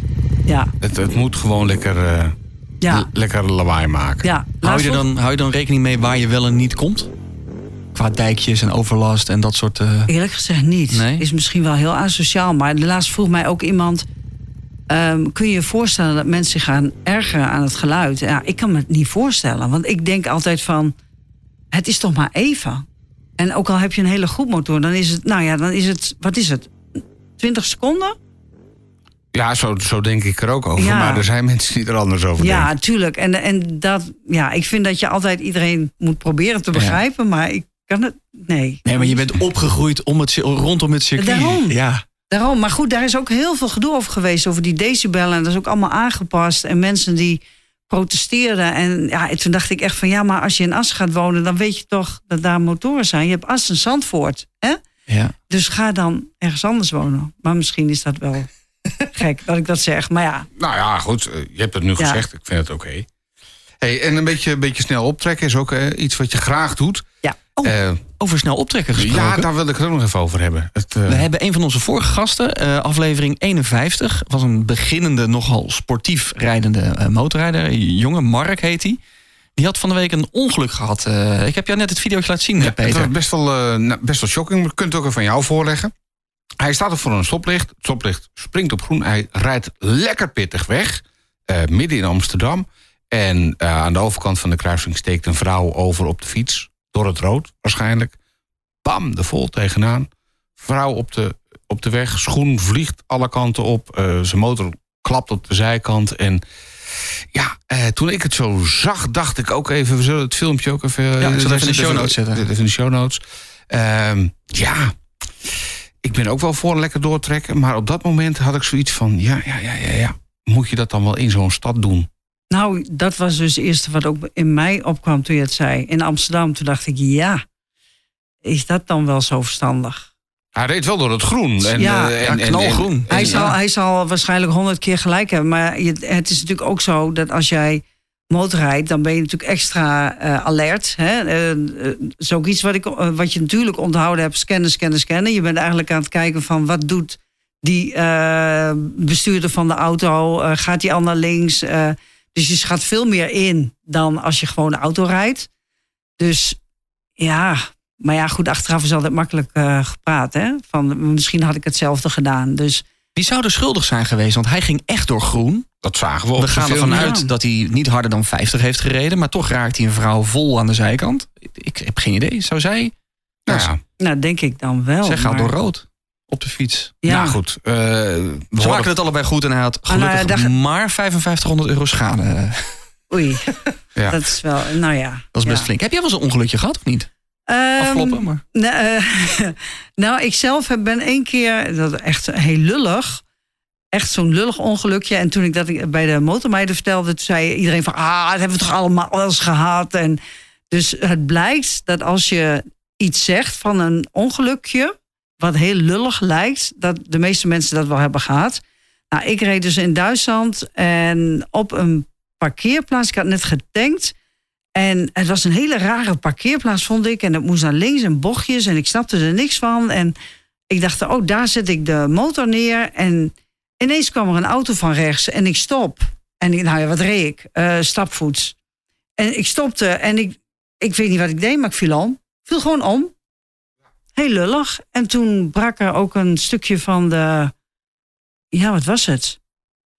Ja, Het, het moet gewoon lekker, eh, ja, lekker lawaai maken. ja. Hou je, dan, hou je dan rekening mee waar je wel en niet komt? Qua dijkjes en overlast en dat soort... eh, Eerlijk gezegd niet. Nee? Is misschien wel heel asociaal. Maar de laatst vroeg mij ook iemand... ehm, kun je je voorstellen dat mensen zich gaan ergeren aan het geluid? Ja, ik kan me het niet voorstellen. Want ik denk altijd van... Het is toch maar even. En ook al heb je een hele goed motor... dan is het, nou ja, dan is het... Wat is het? 20 seconden? Ja, zo, zo denk ik er ook over. Ja. Maar er zijn mensen die er anders over Ja, denken. tuurlijk. En, en dat, ja, ik vind dat je altijd iedereen moet proberen te begrijpen. Maar ik kan het... Nee. Nee, maar je bent opgegroeid om het, rondom het circuit. Daarom. Ja. Daarom, maar goed, daar is ook heel veel gedoe over geweest, over die decibellen. En dat is ook allemaal aangepast. En mensen die protesteerden. En ja, toen dacht ik echt van, ja, maar als je in As gaat wonen... dan weet je toch dat daar motoren zijn. Je hebt As en Zandvoort, hè? ja. Dus ga dan ergens anders wonen. Maar misschien is dat wel gek dat ik dat zeg. Maar ja, Nou ja, goed. eh, Je hebt het nu Ja. gezegd. Ik vind het oké. Hey, en een beetje, een beetje snel optrekken is ook eh, iets wat je graag doet. ja. Oh, Eh, over snel optrekken gesproken. ja, daar wil ik het ook nog even over hebben. Het, We hebben een van onze vorige gasten, aflevering 51. Was een beginnende, nogal sportief rijdende motorrijder. Jonge Mark heet hij. Die had van de week een ongeluk gehad. Eh, ik heb jou net het videootje laten zien, Het Peter. was best wel, nou, best wel shocking, maar kunt het ook even van jou voorleggen. Hij staat er voor een stoplicht. Het stoplicht springt op groen. Hij rijdt lekker pittig weg. eh, midden in Amsterdam. En eh, aan de overkant van de kruising steekt een vrouw over op de fiets. Door het rood waarschijnlijk. Bam, de vol tegenaan. Vrouw op de, op de weg. Schoen vliegt alle kanten op. eh, zijn motor klapt op de zijkant. En ja, eh, toen ik het zo zag, dacht ik ook even... We zullen het filmpje ook even... Ja, ik zal even in de show notes zetten. Even in de show notes. Ehm, ja, ik ben ook wel voor een lekker doortrekken. Maar op dat moment had ik zoiets van... Ja, ja, ja, ja, ja. Moet je dat dan wel in zo'n stad doen? Nou, dat was dus het eerste wat ook in mij opkwam toen je het zei. In Amsterdam, toen dacht ik, ja, is dat dan wel zo verstandig? Hij reed wel door het groen. En, Ja, eh, en, en- knalgroen. en- Hij, zal, hij zal waarschijnlijk honderd keer gelijk hebben. Maar je, het is natuurlijk ook zo dat als jij motorrijdt, dan ben je natuurlijk extra eh, alert. Hè? Eh, eh, is ook iets wat, ik, eh, wat je natuurlijk onthouden hebt: scannen, scannen, scannen. Je bent eigenlijk aan het kijken van wat doet die eh, bestuurder van de auto? Eh, gaat die al naar links? Eh, dus je schat veel meer in dan als je gewoon de auto rijdt. Dus ja, maar ja, goed, achteraf is altijd makkelijk eh, gepraat. Hè? Van, misschien had ik hetzelfde gedaan. Dus Wie zou er schuldig zijn geweest? Want hij ging echt door groen. Dat zagen we op We de gaan ervan uit dat hij niet harder dan 50 heeft gereden. Maar toch raakt hij een vrouw vol aan de zijkant. Ik heb geen idee. Zou zij? Nou ja, nou, denk ik dan wel. zij gaat maar- door rood op de fiets. Ja, nou goed. eh, we Ze maken het allebei goed en hij had Ah, nou ja, gelukkig daar- maar 5500 euro schade. oei. Ja. Dat is wel, nou ja. Dat is best ja. flink. Heb jij wel eens een ongelukje gehad of niet? Ehm, Afkloppen, maar... Nee, eh, nou, ik zelf ben één keer, dat echt heel lullig. Echt zo'n lullig ongelukje. En toen ik dat bij de motormeiden vertelde, toen zei iedereen van, ah, dat hebben we toch allemaal eens gehad. En dus het blijkt dat als je iets zegt van een ongelukje, wat heel lullig lijkt, dat de meeste mensen dat wel hebben gehad. Nou, ik reed dus in Duitsland en op een parkeerplaats, ik had net getankt. En het was een hele rare parkeerplaats, vond ik. En het moest naar links en bochtjes en ik snapte er niks van. En ik dacht, oh, daar zet ik de motor neer. En ineens kwam er een auto van rechts en ik stop. En ik, nou ja, wat reed ik? Eh, stapvoets. En ik stopte en ik, ik weet niet wat ik deed, maar ik viel om. Viel gewoon om. Heel lullig. En toen brak er ook een stukje van de... Ja, wat was het?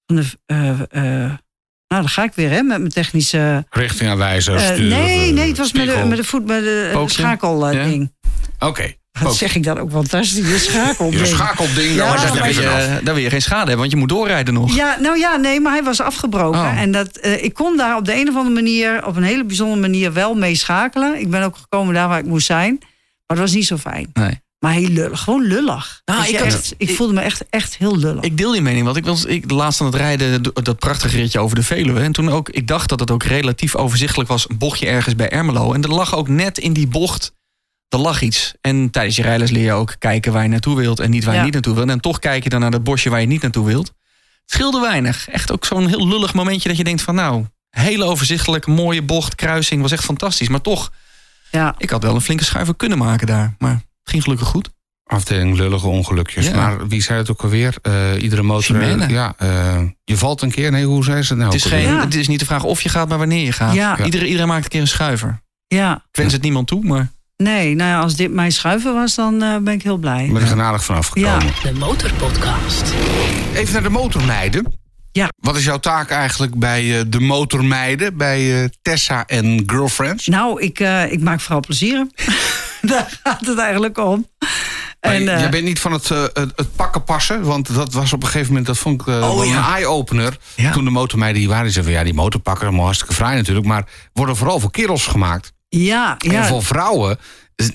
Van de... eh, eh, nou, dan ga ik weer, hè, met mijn technische... Richtingaanwijzer, Eh, sturen, nee, nee, het was met de, met de voet, met de Pookje? schakelding. Oké. Wat Pook. zeg ik dat ook fantastisch? De schakelding. Je schakelding, Ja, daar Dan wil, af. je, dan wil je geen schade hebben, want je moet doorrijden nog. Ja, nou ja, nee, maar hij was afgebroken. Oh. En dat, eh, ik kon daar op de een of andere manier, op een hele bijzondere manier, wel mee schakelen. Ik ben ook gekomen daar waar ik moest zijn. Maar het was niet zo fijn. Nee. Maar heel lullig, gewoon lullig. Nou, ik had- echt, ik ik- voelde me echt, echt heel lullig. Ik deel die mening, want ik was ik, laatst aan het rijden, dat prachtige ritje over de Veluwe. En toen ook, ik dacht dat het ook relatief overzichtelijk was, een bochtje ergens bij Ermelo. En er lag ook net in die bocht, er lag iets. En tijdens je rijles leer je ook kijken waar je naartoe wilt en niet waar je Ja. niet naartoe wilt. En toch kijk je dan naar dat bosje waar je niet naartoe wilt. Het scheelde weinig. Echt ook zo'n heel lullig momentje dat je denkt van nou, hele overzichtelijk, mooie bocht, kruising, was echt fantastisch. Maar toch, ja. ik had wel een flinke schuiver kunnen maken daar. Maar ging gelukkig goed. Afdeling lullige ongelukjes. Ja. Maar wie zei het ook alweer? Eh, iedere motor... Ja, eh, je valt een keer. Nee, hoe zei ze het nou? Het is, geen, Ja. het is niet de vraag of je gaat, maar wanneer je gaat. Ja. Iedereen, iedereen maakt een keer een schuiver. ja. Ik wens het niemand toe, maar... Nee, nou ja, als dit mijn schuiven was, dan eh, ben ik heel blij. Ik ben er genadig vanaf gekomen. Ja. De Motorpodcast. Even naar de motormeiden. Ja. Wat is jouw taak eigenlijk bij eh, de motormeiden? Bij eh, Tessa en Girlfriends? Nou, ik, eh, ik maak vooral plezier. Daar gaat het eigenlijk om. En, eh, jij bent niet van het, eh, het, het pakken passen. Want dat was op een gegeven moment, dat vond ik eh, Oh, ja. een eye-opener. Ja. Toen de motormeiden hier waren, die zeiden van ja, die motorpakken, allemaal hartstikke fraai natuurlijk. Maar worden vooral voor kerels gemaakt. ja, En ja, voor vrouwen,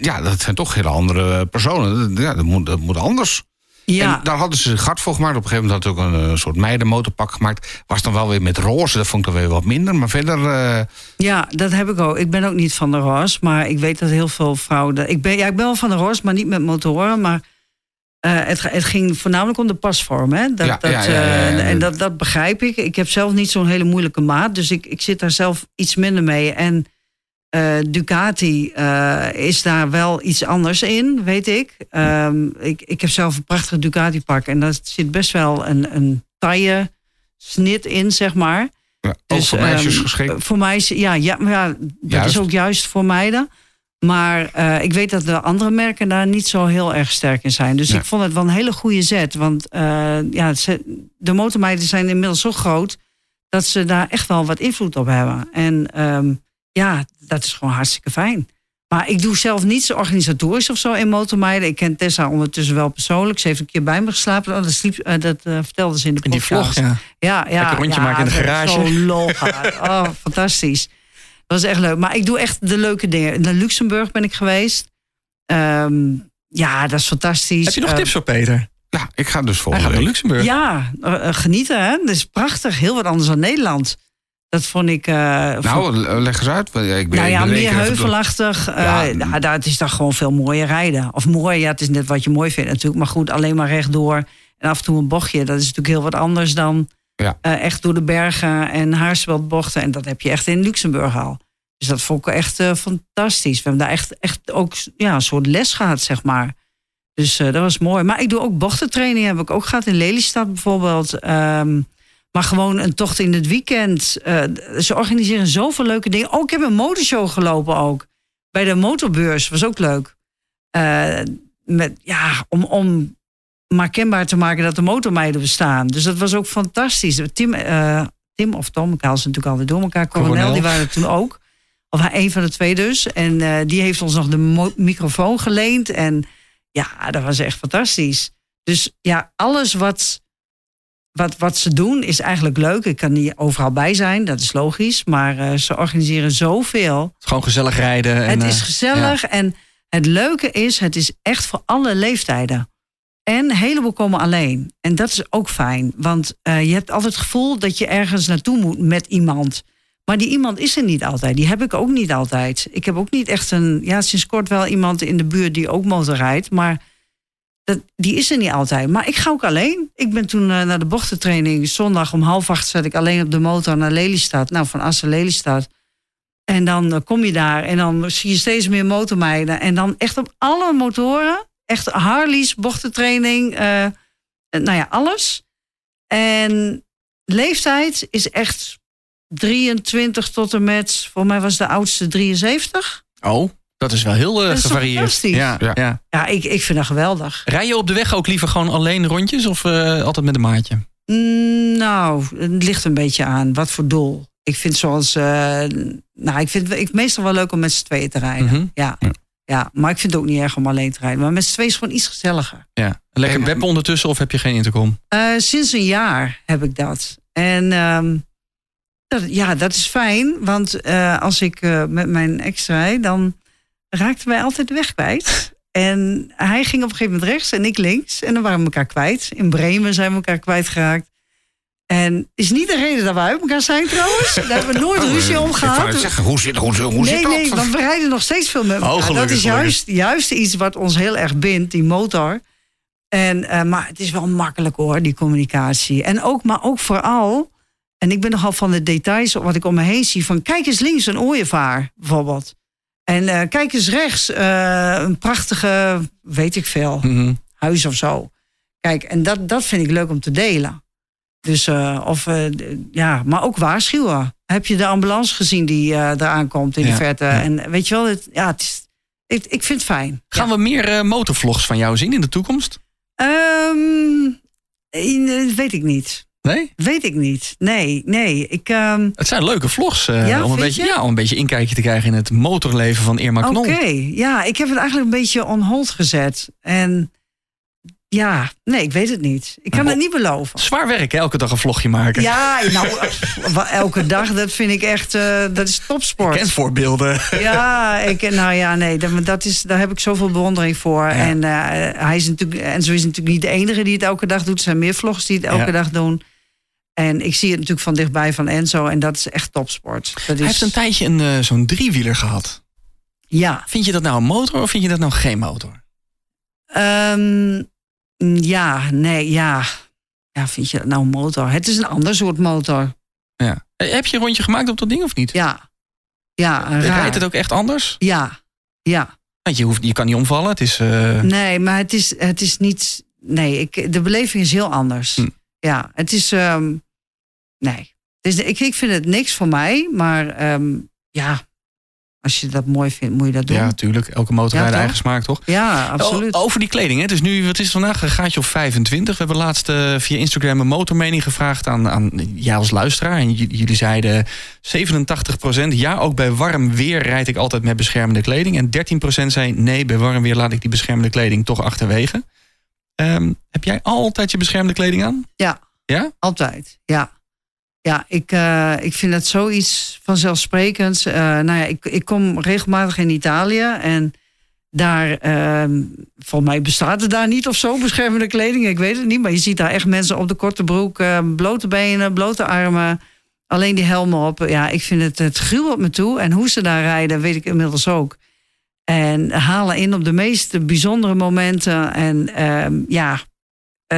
ja, dat zijn toch hele andere personen. Ja, dat moet, dat moet anders. Ja. En daar hadden ze hard voor gemaakt. Op een gegeven moment had ze ook een soort meidenmotorpak gemaakt. Was dan wel weer met roze, dat vond ik dan weer wat minder. Maar verder, eh, Ja, dat heb ik ook. Ik ben ook niet van de roze, maar ik weet dat heel veel vrouwen. dat- Ik ben, ja, ik ben wel van de roze, maar niet met motoren. Maar eh, het, het ging voornamelijk om de pasvorm. Hè? Dat, Ja, dat, ja, ja, eh, en dat, dat begrijp ik. Ik heb zelf niet zo'n hele moeilijke maat, dus ik, ik zit daar zelf iets minder mee. En eh, Ducati eh, is daar wel iets anders in, weet ik. Ehm, ik. Ik heb zelf een prachtig Ducati-pak en daar zit best wel een, een taille snit in, zeg maar. ja, Dus, voor meisjes ehm, geschikt. Voor meisjes, ja, ja, ja dat Juist. is ook juist voor meiden. Maar eh, ik weet dat de andere merken daar niet zo heel erg sterk in zijn. Dus Ja. ik vond het wel een hele goede zet. Want ja, ze- de motormeiden zijn inmiddels zo groot... dat ze daar echt wel wat invloed op hebben. En ehm, ja, dat is gewoon hartstikke fijn. Maar ik doe zelf niets organisatorisch of zo in motormeiden. Ik ken Tessa ondertussen wel persoonlijk. Ze heeft een keer bij me geslapen. Oh, dat sliep, eh, dat eh, vertelde ze in de In die podcast. vlog, ja. Ja, ja. Lekker rondje ja, maken in de dat is garage. Zo lol. Oh, fantastisch. Dat was echt leuk. Maar ik doe echt de leuke dingen. Naar Luxemburg ben ik geweest. Ehm, ja, dat is fantastisch. Heb je nog Eh, tips voor Peter? Ja, ik ga dus Hij volgende gaat naar week. Luxemburg. Ja, eh, genieten hè. Dat is prachtig. Heel wat anders dan Nederland. Dat vond ik... eh, Nou, eh, leg eens uit. Ik ben, nou ja, meer heuvelachtig. eh Ja, ja, daar het is dan gewoon veel mooier rijden. Of mooi, ja, het is net wat je mooi vindt natuurlijk. Maar goed, alleen maar rechtdoor en af en toe een bochtje. Dat is natuurlijk heel wat anders dan Ja. eh, echt door de bergen en haarspeldbochten. En dat heb je echt in Luxemburg al. Dus dat vond ik echt eh, fantastisch. We hebben daar echt, echt ook ja, een soort les gehad, zeg maar. Dus eh, dat was mooi. Maar ik doe ook bochtentraining. Heb ik ook gehad in Lelystad bijvoorbeeld. Ehm, maar gewoon een tocht in het weekend. Eh, ze organiseren zoveel leuke dingen. Oh, ik heb een motorshow gelopen ook. bij de motorbeurs was ook leuk. Eh, met, ja, om, om maar kenbaar te maken dat de motormeiden bestaan. Dus dat was ook fantastisch. Tim, eh, Tim of Tom, ik haal ze natuurlijk altijd door elkaar. Coronel, die waren er toen ook. Of hij- een van de twee dus. En die heeft ons nog de microfoon geleend. En ja, dat was echt fantastisch. Dus ja, alles wat, wat, wat ze doen is eigenlijk leuk. Ik kan niet overal bij zijn, dat is logisch. Maar eh, ze organiseren zoveel. Gewoon gezellig rijden. En, het is eh, gezellig en het leuke is, het is echt voor alle leeftijden. En een heleboel komen alleen. En dat is ook fijn. Want eh, je hebt altijd het gevoel dat je ergens naartoe moet met iemand. Maar die iemand is er niet altijd. Die heb ik ook niet altijd. Ik heb ook niet echt een... Ja, sinds kort wel iemand in de buurt die ook motorrijdt. Maar dat, die is er niet altijd. Maar ik ga ook alleen. Ik ben toen eh, naar de bochtentraining. Zondag om half acht zat ik alleen op de motor naar Lelystad. Nou, van Assen Lelystad. En dan eh, kom je daar en dan zie je steeds meer motormeiden. En dan echt op alle motoren. Echt Harleys, bochtentraining. eh, nou ja, alles. En leeftijd is echt 23 tot en met... Voor mij was de oudste 73. Oh, dat is wel heel eh, is gevarieerd. fantastisch? Ja, ja. Ja. Ja, ik, ik vind dat geweldig. Rij je op de weg ook liever gewoon alleen rondjes of eh, altijd met een maatje? Mm, Nou, het ligt een beetje aan. Wat voor doel? Ik vind zoals... eh, nou, ik vind het ik, meestal wel leuk om met z'n tweeën te rijden. Mhm. ja. Ja. ja. maar ik vind het ook niet erg om alleen te rijden. Maar met z'n tweeën is gewoon iets gezelliger. Ja. Lekker web ondertussen of heb je geen intercom? Eh, sinds een jaar heb ik dat. En ehm, dat, ja, dat is fijn. Want eh, als ik eh, met mijn ex rijd, dan raakten wij altijd de weg kwijt. En hij ging op een gegeven moment rechts en ik links. En dan waren we elkaar kwijt. In Bremen zijn we elkaar kwijtgeraakt. En is niet de reden dat we uit elkaar zijn trouwens. Daar hebben we nooit ruzie om Oh, wou gehad. zeggen, hoe zit, hoe, hoe nee, zit dat? nee, want we rijden nog steeds veel met elkaar. Oh, gelukkig, dat is juist, juist iets wat ons heel erg bindt, die motor. En, eh, maar het is wel makkelijk hoor, die communicatie. En ook, maar ook vooral, en ik ben nogal van de details wat ik om me heen zie. Van kijk eens links een ooievaar bijvoorbeeld. En eh, kijk eens rechts eh, een prachtige, weet ik veel, Mhm. huis of zo. Kijk, en dat, dat vind ik leuk om te delen. Dus, eh, of, ja, maar ook waarschuwen. Heb je de ambulance gezien die eraan komt in Ja, de verte? ja. En weet je wel, het, ja, het is, ik, ik vind het fijn. Gaan we meer motorvlogs van jou zien in de toekomst? Ehm, eh, weet ik niet. Nee? Weet ik niet. Nee, nee. Ik, ehm, Het zijn leuke vlogs eh, Ja, om, een beetje, je? ja, om een beetje inkijkje te krijgen in het motorleven van Irma Oké, Knol. ja, ik heb het eigenlijk een beetje on hold gezet. En ja, nee, ik weet het niet. Ik kan het niet beloven. Zwaar werk, hè? elke dag een vlogje maken. Ja, nou, elke dag, dat vind ik echt, eh, dat is topsport. Kent voorbeelden. Ja, ik, nou ja, nee, dat, dat is, daar heb ik zoveel bewondering voor. En, eh, hij is natuurlijk, en zo is natuurlijk niet de enige die het elke dag doet. Er zijn meer vloggers die het elke Ja. dag doen. En ik zie het natuurlijk van dichtbij van Enzo. En dat is echt topsport. Dat Hij is, heeft een tijdje een, eh, zo'n driewieler gehad. Ja. Vind je dat nou een motor of vind je dat nou geen motor? Ehm, ja, nee, ja. Ja, vind je dat nou een motor? Het is een ander soort motor. Ja. Eh, Heb je een rondje gemaakt op dat ding of niet? Ja. Ja, raar. Rijdt het ook echt anders? Ja, ja. Want je, hoeft, je kan niet omvallen. Het is, eh, Nee, maar het is, het is niet. Nee, ik, de beleving is heel anders. Hm. Ja, het is. ehm, nee. Dus ik, ik vind het niks voor mij, maar ehm, ja, als je dat mooi vindt, moet je dat doen. ja, Ja, natuurlijk. Elke motor Ja, heeft toch? eigen smaak, toch? absoluut. O- Over die kleding. Hè? Dus nu, wat is het vandaag? Een gaatje of 25. We hebben laatst eh, via Instagram een motormening gevraagd aan, aan jij als luisteraar. En jullie zeiden 87% Ja, ook bij warm weer rijd ik altijd met beschermende kleding. En 13% zei nee, bij warm weer laat ik die beschermende kleding toch achterwege. Ehm, heb jij altijd je beschermende kleding aan? Ja. Ja? Altijd, ja. Ja, ik, eh, ik vind het zoiets vanzelfsprekends. Eh nou ja, ik, ik kom regelmatig in Italië en daar, ehm volgens mij bestaat het daar niet of zo, beschermende kleding. Ik weet het niet, maar je ziet daar echt mensen op de korte broek, eh, blote benen, blote armen, alleen die helmen op. Ja, ik vind het, het gruwelt me toe. En hoe ze daar rijden, weet ik inmiddels ook. En halen in op de meest bijzondere momenten. En ehm, ja,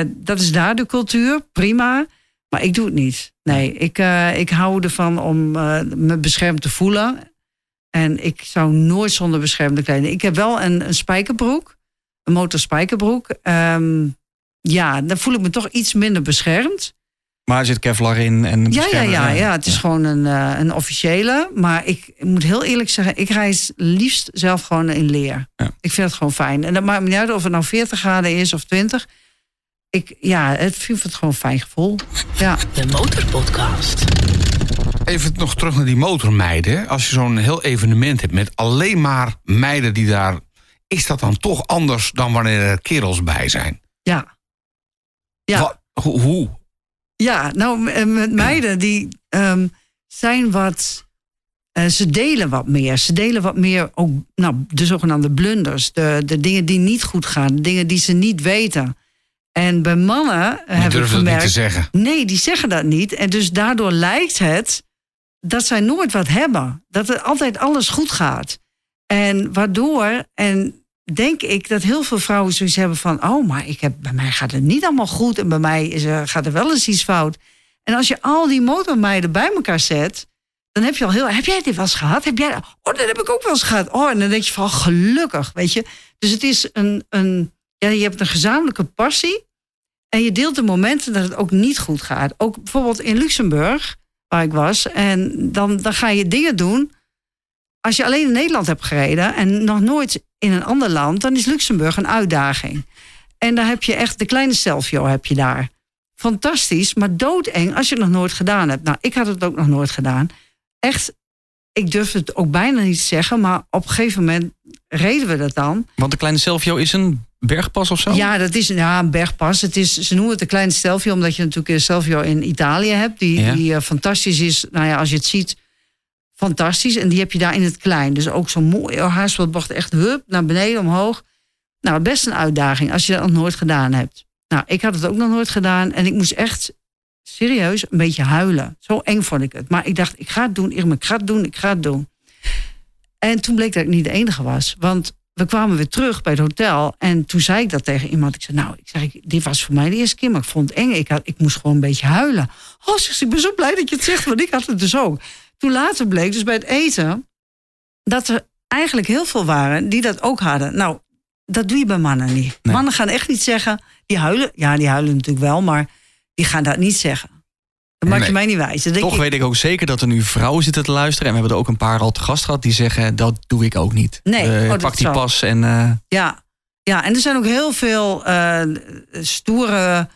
dat is daar de cultuur, prima. Maar ik doe het niet. Nee, ik, eh, ik hou ervan om eh, me beschermd te voelen. En ik zou nooit zonder beschermde kleding. Ik heb wel een, een spijkerbroek, een motorspijkerbroek. Ehm, ja, dan voel ik me toch iets minder beschermd. Maar er zit Kevlar in en Ja, ja, ja, ja. Het is gewoon een, eh, een officiële. Maar ik moet heel eerlijk zeggen, ik reis liefst zelf gewoon in leer. Ja. Ik vind het gewoon fijn. En dat maakt me niet uit of het nou 40 graden is of 20. Ik, ja, het vind het gewoon een fijn gevoel. Ja. De Motorpodcast. Even nog terug naar die motormeiden. Als je zo'n heel evenement hebt met alleen maar meiden die daar... Is dat dan toch anders dan wanneer er kerels bij zijn? Ja. Ja. Wat- hoe, hoe? Ja, nou, eh, met meiden die ehm, zijn wat. eh, ze delen wat meer. Ze delen wat meer ook, nou, de zogenaamde blunders. De, de dingen die niet goed gaan. De dingen die ze niet weten. En bij mannen Je heb ik het niet gemerkt. te zeggen. Nee, die zeggen dat niet. En dus daardoor lijkt het dat zij nooit wat hebben. Dat er altijd alles goed gaat. En waardoor, en denk ik dat heel veel vrouwen zoiets hebben van... oh, maar ik heb, bij mij gaat het niet allemaal goed... en bij mij is er, gaat er wel eens iets fout. En als je al die motormeiden bij elkaar zet... dan heb je al heel... heb jij dit wel eens gehad? Heb jij, oh, dat heb ik ook wel eens gehad. Oh, en dan denk je van, gelukkig, weet je. Dus het is een... een ja, je hebt een gezamenlijke passie... En je deelt de momenten dat het ook niet goed gaat. Ook bijvoorbeeld in Luxemburg, waar ik was. En dan, dan ga je dingen doen. Als je alleen in Nederland hebt gereden en nog nooit in een ander land, dan is Luxemburg een uitdaging. En daar heb je echt de kleine Stelvio heb je daar. Fantastisch, maar doodeng als je het nog nooit gedaan hebt. Nou, ik had het ook nog nooit gedaan. Echt, ik durf het ook bijna niet te zeggen, maar op een gegeven moment reden we dat dan. Want de kleine Selfio is een bergpas of zo? Ja, dat is ja, een bergpas. Het is, ze noemen het een kleine Stelvio, omdat je natuurlijk een Stelvio in Italië hebt. Die, Ja. die eh, fantastisch is. Nou ja, als je het ziet, fantastisch. En die heb je daar in het klein. Dus ook zo'n mooie haarspeldbocht. Echt hup, naar beneden, omhoog. Nou, best een uitdaging als je dat nog nooit gedaan hebt. Nou, ik had het ook nog nooit gedaan. En ik moest echt serieus een beetje huilen. Zo eng vond ik het. Maar ik dacht, ik ga het doen, Irma, ik ga het doen, ik ga het doen. En toen bleek dat ik niet de enige was. Want we kwamen weer terug bij het hotel. En toen zei ik dat tegen iemand. Ik zei, nou, ik zeg, dit was voor mij de eerste keer. Maar ik vond het eng. Ik, had, ik moest gewoon een beetje huilen. Oh, ze, ik ben zo blij dat je het zegt. Want ik had het dus ook. Toen later bleek, dus bij het eten... dat er eigenlijk heel veel waren die dat ook hadden. Nou, dat doe je bij mannen niet. Nee. Mannen gaan echt niet zeggen... Die huilen, ja, die huilen natuurlijk wel. Maar die gaan dat niet zeggen. Dat maak je Nee. mij niet wijs. Denk Toch ik, weet ik ook zeker dat er nu vrouwen zitten te luisteren. En we hebben er ook een paar al te gast gehad die zeggen: dat doe ik ook niet. Nee, oh, dat pak die pas en. eh, Ja, ja en er zijn ook heel veel eh, stoere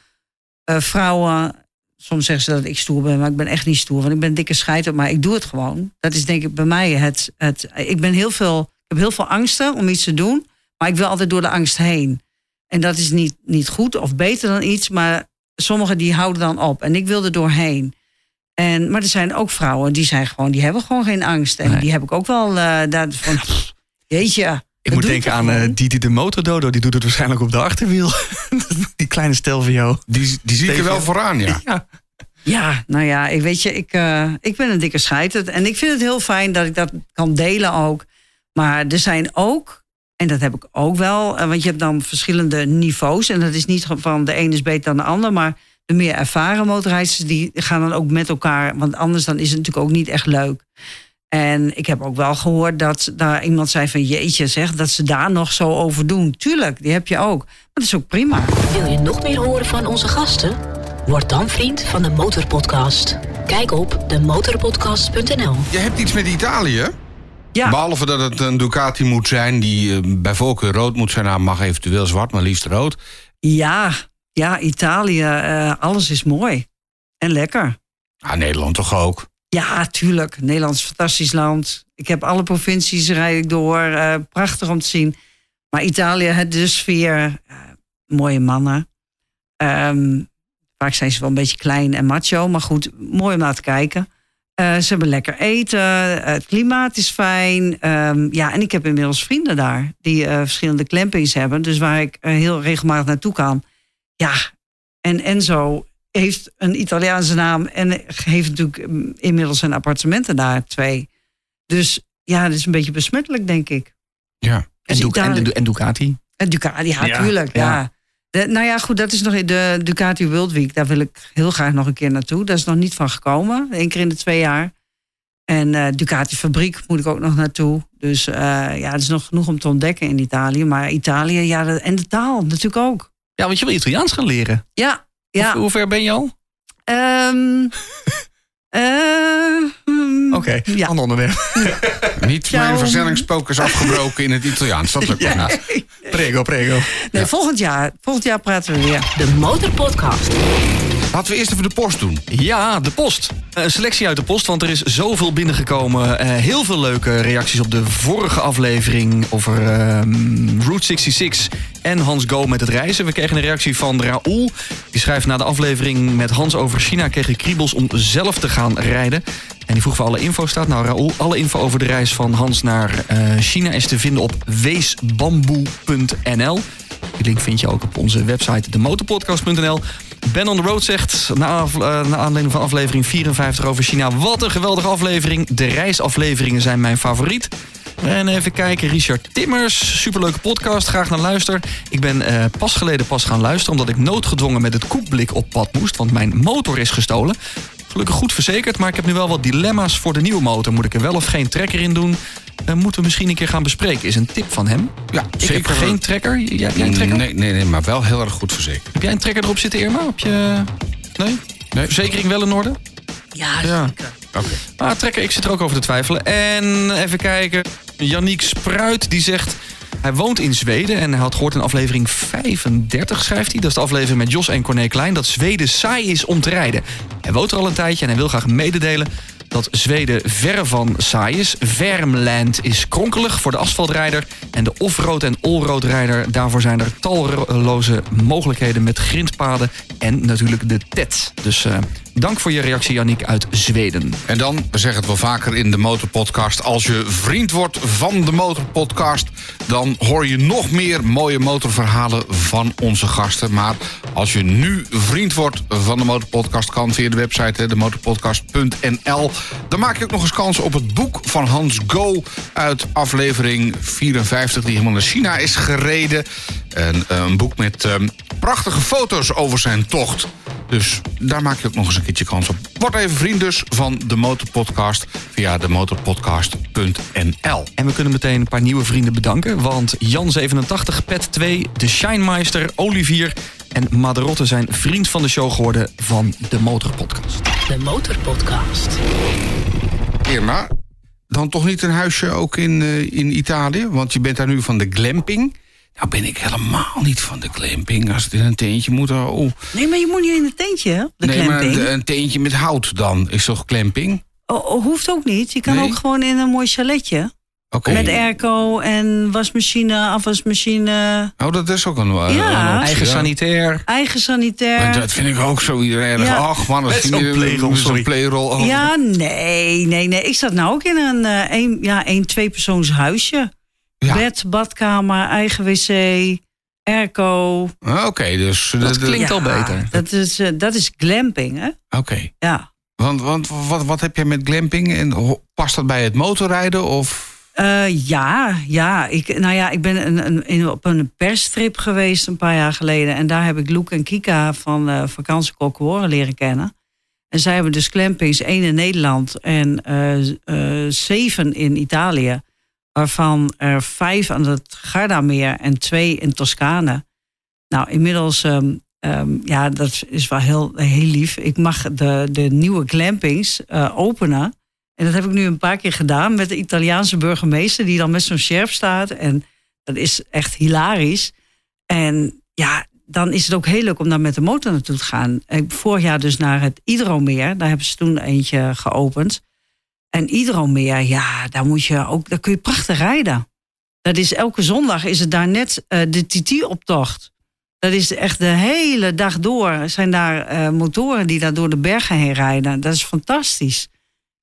vrouwen. Soms zeggen ze dat ik stoer ben, maar ik ben echt niet stoer. Want ik ben dikke scheiter, maar ik doe het gewoon. Dat is denk ik bij mij het... het ik, ben heel veel, ik heb heel veel angsten om iets te doen. Maar ik wil altijd door de angst heen. En dat is niet, niet goed of beter dan iets. Maar sommigen die houden dan op. En ik wil er doorheen. En, maar er zijn ook vrouwen die zijn gewoon, die hebben gewoon geen angst. En Nee. die heb ik ook wel eh daar van, pff, jeetje. ik dat moet doe denken aan eh, gewoon? Didi de Motordodo. Die doet het waarschijnlijk op de achterwiel. die kleine Stelvio. Die, die zie ik er wel vooraan, ja. Ja. Ja, nou ja, ik weet je, ik, eh, ik ben een dikke scheiter. En ik vind het heel fijn dat ik dat kan delen ook. Maar er zijn ook, en dat heb ik ook wel, eh, want je hebt dan verschillende niveaus. En dat is niet van de ene is beter dan de ander, maar de meer ervaren motorrijders die gaan dan ook met elkaar. Want anders dan is het natuurlijk ook niet echt leuk. En ik heb ook wel gehoord dat daar iemand zei van jeetje zeg, dat ze daar nog zo over doen. Tuurlijk, die heb je ook. Maar dat is ook prima. Wil je nog meer horen van onze gasten? Word dan vriend van de Motorpodcast. Kijk op demotorpodcast.nl. Je hebt iets met Italië. Ja. Behalve dat het een Ducati moet zijn die eh, bij voorkeur rood moet zijn. Nou, mag eventueel zwart, maar liefst rood. Ja, ja, Italië, eh, alles is mooi. En lekker. Ah, Nederland toch ook. Ja, tuurlijk. Nederland is een fantastisch land. Ik heb alle provincies rijd ik door. eh, prachtig om te zien. Maar Italië, het de sfeer. mooie mannen. Ehm, vaak zijn ze wel een beetje klein en macho. Maar goed, mooi om naar te kijken. Eh, ze hebben lekker eten. eh, het klimaat is fijn. Ehm, ja, en ik heb inmiddels vrienden daar. Die eh, verschillende clampings hebben. Dus waar ik heel regelmatig naartoe kan. Ja, en Enzo heeft een Italiaanse naam en heeft natuurlijk mm, inmiddels zijn appartementen daar, twee. Dus ja, dat is een beetje besmettelijk, denk ik. Ja. En, Dus Duc- en, Ducati. En Ducati, ja, Ja, tuurlijk. Ja. ja. De- nou ja, goed, dat is nog in de Ducati World Week. Daar wil ik heel graag nog een keer naartoe. Dat is nog niet van gekomen, Eén keer in de twee jaar. En eh, Ducati Fabriek moet ik ook nog naartoe. Dus eh, ja, het is nog genoeg om te ontdekken in Italië. Maar Italië, ja, de- en de taal natuurlijk ook. Ja, want je wil Italiaans gaan leren. Ja, ja. Hoe, hoe ver ben je al? ehm eh, hmm, Oké, Ja. ander onderwerp. Niet Ciao. mijn versnellingspook is afgebroken in het Italiaans. Dat lukt nog niet. Prego, prego. Nee, volgend jaar. Volgend jaar praten we weer. De Motorpodcast. Laten we eerst even de post doen. Ja, de post. Een selectie uit de post, want er is zoveel binnengekomen. Eh, heel veel leuke reacties op de vorige aflevering over ehm, Route 66 en Hans Go met het reizen. We kregen een reactie van Raoul. Die schrijft na de aflevering met Hans over China kreeg ik kriebels om zelf te gaan rijden. En die vroeg waar alle info staat. Nou, Raoul, alle info over de reis van Hans naar eh, China is te vinden op weesbamboe.nl. Die link vind je ook op onze website demotorpodcast.nl. Ben on the Road zegt, na, eh, aanleiding van aflevering 54 over China... wat een geweldige aflevering. De reisafleveringen zijn mijn favoriet. En even kijken, Richard Timmers, superleuke podcast, graag naar luister. Ik ben eh, pas geleden pas gaan luisteren... omdat ik noodgedwongen met het koekblik op pad moest... want mijn motor is gestolen. Gelukkig goed verzekerd, maar ik heb nu wel wat dilemma's voor de nieuwe motor. Moet ik er wel of geen trekker in doen? Eh, moeten we misschien een keer gaan bespreken. Is een tip van hem. Ja, Ik zeker. heb geen trekker. Jij, jij een trekker? Nee, nee, nee, maar wel heel erg goed verzekerd. Heb jij een trekker erop zitten, Irma? Op je... Nee? Nee. Verzekering wel in orde? Ja, Ja. zeker. Oké. Maar trekker, ik zit er ook over te twijfelen. En even kijken. Yannick Spruit, die zegt... Hij woont in Zweden en hij had gehoord in aflevering 35, schrijft hij. Dat is de aflevering met Jos en Corné Klein. Dat Zweden saai is om te rijden. Hij woont er al een tijdje en hij wil graag mededelen... dat Zweden verre van saai is. Värmland is kronkelig voor de asfaltrijder. En de off-road en all-road rijder... daarvoor zijn er talloze mogelijkheden met grindpaden... en natuurlijk de TED. Dus eh, dank voor je reactie, Yannick uit Zweden. En dan, zeggen het wel vaker in de Motorpodcast... als je vriend wordt van de Motorpodcast... dan hoor je nog meer mooie motorverhalen van onze gasten. Maar als je nu vriend wordt van de Motorpodcast... kan via de website demotorpodcast.nl... dan maak je ook nog eens kans op het boek van Hans Go... uit aflevering 54, die helemaal naar China is gereden. En, eh, een boek met eh, prachtige foto's over zijn tocht... Dus daar maak je ook nog eens een keertje kans op. Word even vriend dus van de Motorpodcast via demotorpodcast.nl. En we kunnen meteen een paar nieuwe vrienden bedanken. Want Jan87, Pet 2, de Shinemeister, Olivier en Maderotte zijn vriend van de show geworden van de Motorpodcast. De Motorpodcast. Irma, dan toch niet een huisje ook in, eh, in Italië? Want je bent daar nu van de glamping. Nou ben ik helemaal niet van de glamping. Als het in een teentje moet... Oh. Nee, maar je moet niet in het teentje, hè? De nee, maar de- een teentje met hout dan is toch glamping? Oh, oh, hoeft ook niet. Je kan Nee? ook gewoon in een mooi chaletje. Oké. Met airco en wasmachine, afwasmachine, Oh, dat is ook een, eh, Ja. een optie, Eigen ja. sanitair. eigen sanitair. Maar dat vind ik ook zo erg. Ja. Ach man, dat Met vind zo'n je- playrol, met zo'n sorry. playrol. Oh. Ja, nee, nee, nee. Ik zat nou ook in een eh, een, ja, een twee persoons huisje. Ja. Bed, badkamer, eigen wc, airco. Ah, Oké, dus... Dat klinkt al beter. Dat is, eh, dat is glamping, hè? Oké. Ja. Want, want wat, wat heb je met glamping? En past dat bij het motorrijden? Of... Eh, ja, ja. Ik, nou ja, ik ben een, een, in, op een perstrip geweest een paar jaar geleden. En daar heb ik Loek en Kika van uh, Vakantiekok Horen leren kennen. En zij hebben dus clampings, één in Nederland en eh, eh, zeven in Italië. Waarvan er vijf aan het Gardameer en twee in Toscane. Nou, inmiddels, ehm, ehm, ja, dat is wel heel, heel lief. Ik mag de, de nieuwe glampings eh, openen. En dat heb ik nu een paar keer gedaan met de Italiaanse burgemeester, die dan met zo'n sjerp staat. En dat is echt hilarisch. En ja, dan is het ook heel leuk om daar met de motor naartoe te gaan. Vorig jaar dus naar het Idromeer. Daar hebben ze toen eentje geopend. En Idromeer, ja, daar moet je ook, daar kun je prachtig rijden. Dat is elke zondag is het daar net eh, de TT-optocht. Dat is echt de hele dag door. Zijn daar eh, motoren die daar door de bergen heen rijden. Dat is fantastisch.